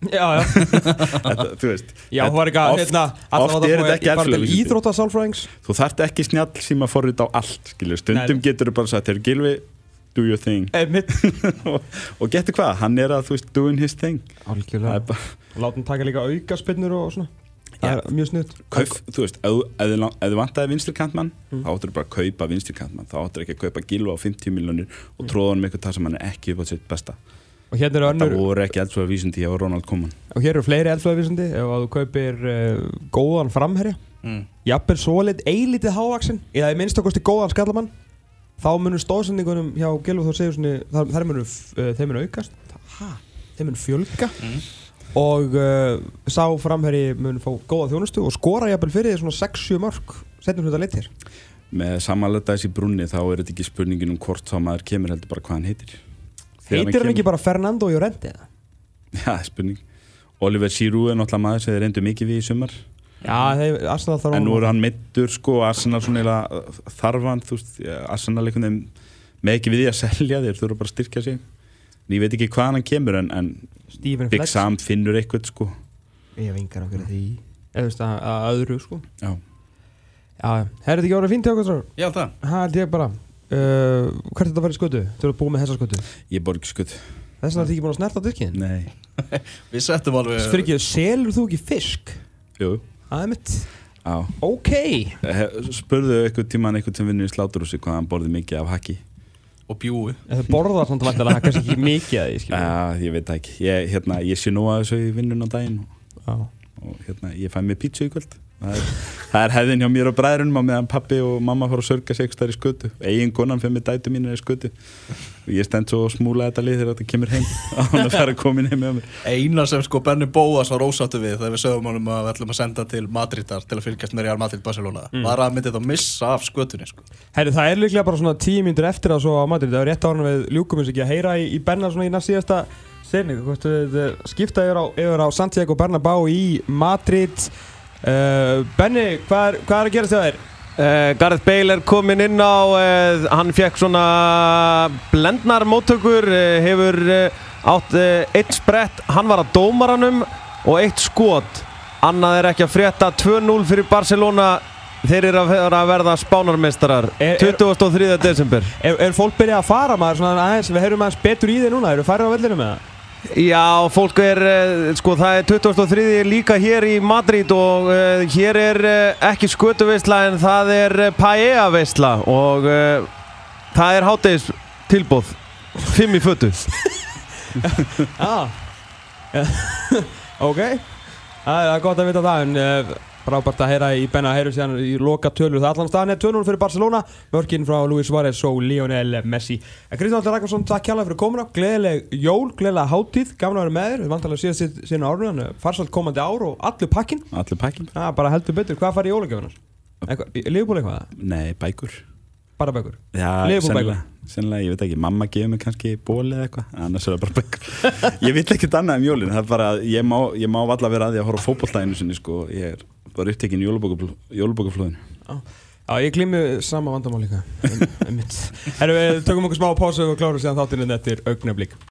Já, já. Þetta, Þú veist Já, það var ekki að, hérna oft er þetta ekki eldflögavísindi. íþróttasálfræðings? Þú þarft ekki snjall síma forrið á allt skilur. Stundum Nei. getur þú bara sagt, þegar Gilvi do your thing. Og, og getur hvað, hann er að, þú veist, doing his thing. Algjörlega. Látum taka líka auka spinnur og svona. Það er mjög snutt Kauf, þú veist, ef þú- þú þú vantaði vinstri kantmann þá áttur þú bara að kaupa vinstri kantmann þá áttur ekki að kaupa Gilva á 50 miljonir og tróða hann með eitthvað það sem hann er ekki upp á sitt besta Og hérna eru það önnur voru ekki eldsvoða vísindi hjá Ronald Koeman. Og hér eru fleiri eldflöðavísindi Ef að þú kaupir uh, góðan framherja. Mm. Jafnvel svoleitt eilítið hávaksin Eða í minnst okkosti góðan skallamann. Þá munur stóðsendingunum hjá Gilva Þór Sigurssoni þar, þar munur, uh, þeim munur aukast. Ha, Þeim munur fjölga. Mm. Og uh, sá framherji mun fá góða þjónustu Og skora jafnvel fyrir því svona 6-7 mörg Setnum hluta leitt hér með samanlega þessi brunni þá er þetta ekki spurningin um hvort þá maður kemur heldur bara hvað hann heitir Heitir hann ekki bara Fernando Llorente eða? Já, spurning. Oliver Giroud er náttúrulega maður sem þeir reyndu mikið við í sumar. Já, þeir, Arsenal þarf En nú er hann meittur sko Arsenal svona eiginlega þarfan þú veist, Arsenal einhvern veginn með ekki við því að selja þeir þurfa bara að styrkja sig. En ég veit ekki hvaðan hann kemur en, en Big Sam finnur eitthvað sko. Ég hef engar okkur því. Eða þú veist að, að öðru sko. Já, Já, þetta ekki orðið fínt hjá okkur held það. Held ég bara uh, Hvert er þetta að fara í skötu? Þú eru búið með þessa skötu? Ég borg skutt Þess vegna er þetta ekki búin að snerta á diskinn? Nei, Við settum alveg ekki, selur þú ekki fisk? jú, Það er mitt á. Ok. He- Spurðu eitthvað tíman eitthvað sem vinnur í sláturhúsi hvað hann borði mikið af haki og bjúi það borðar samt vantilega kannski ekki mikið að því Já, ég veit ekki. Ég, hérna, ég sé nú að þessu í vinnun á daginn. Og, og hérna, ég fæ mér pítsu í kvöld það er, það er hefðin hjá mér og bræðrunum á meðan pappi og mamma fór að sörga sig eitthvað í skötu. Eigin konan fyrir mig dætu mínir í skötu. Og ég stend svo smúla þetta lið þegar þetta kemur heim. Á hann að fara komin heim með mér. Eina sem sko Benny Bóas var ósáttu við þegar við sögum honum að við ætlum að senda til Madridar til að fylgjast með Real Madrid Barcelona var að myndið að missa af skötunni sko. Herri, það er líklega bara svona tíu mínútur eftir að svo á Madrid, það er rétt ára við ljúkum eins ekki að heyra í, í Benna svona í næst síðasta við eh, skipta yfir á, yfir á Santiago Bernabéu í Madrid uh, Benni, hvað er, hvað er að gera þér þér? Uh, Gareth Bale er komin inn á, uh, hann fekk svona blendnar móttökur, uh, hefur átt eitt sprett, hann var að dómaranum og eitt skot. Annað er ekki að frétta 2-0 fyrir Barcelona, þeir eru að verða spánarmeistarar. Er- er- 23. desember. Er, er fólk byrjað að fara maður svona aðeins, við heyrum aðeins betur í þig núna, eru færið á vellinu með það? Já, fólk er, uh, sko það er 23. líka hér í Madrid og uh, hér er uh, ekki skötuveisla en það er paella-veisla og uh, það er hátegis tilbúð, fimm í fötu. Ah. ok, það er gott að vita það en frábært að heyra í Benna að heyra síðan í loka tölur. Það allan staðan er 2-0 fyrir Barcelona. Mörkin frá Luis Suárez og Lionel Messi. Kristján Allir Ragnarsson, takk kjærlega fyrir komuna. Gleðileg jól, gleðilega hátíð gaman að vera með þér, við vantalega síðast síðan árun farsalt komandi ár og allur pakkin Allir pakkin? ah, bara heldur betur, hvað farið í jólagjöfunar? Leifbúl eitthvað? Nei, bækur Bara bækur? Sennilega, ég veit ekki, mamma gefur mig kannski bóli eða eitthvað, annars er það bara bækur Ég vil ekkert annað um jólin, það er bara, ég má, ég má valla vera að því að horfa á fótboltæðinu sinni, sko, ég er bara upptekinn í jólubókaflóðinu Já, ég glými sama vandamál líka. Um, um Herru, tökum okkur smá pásu og klárum síðan þáttinn eftir augnablík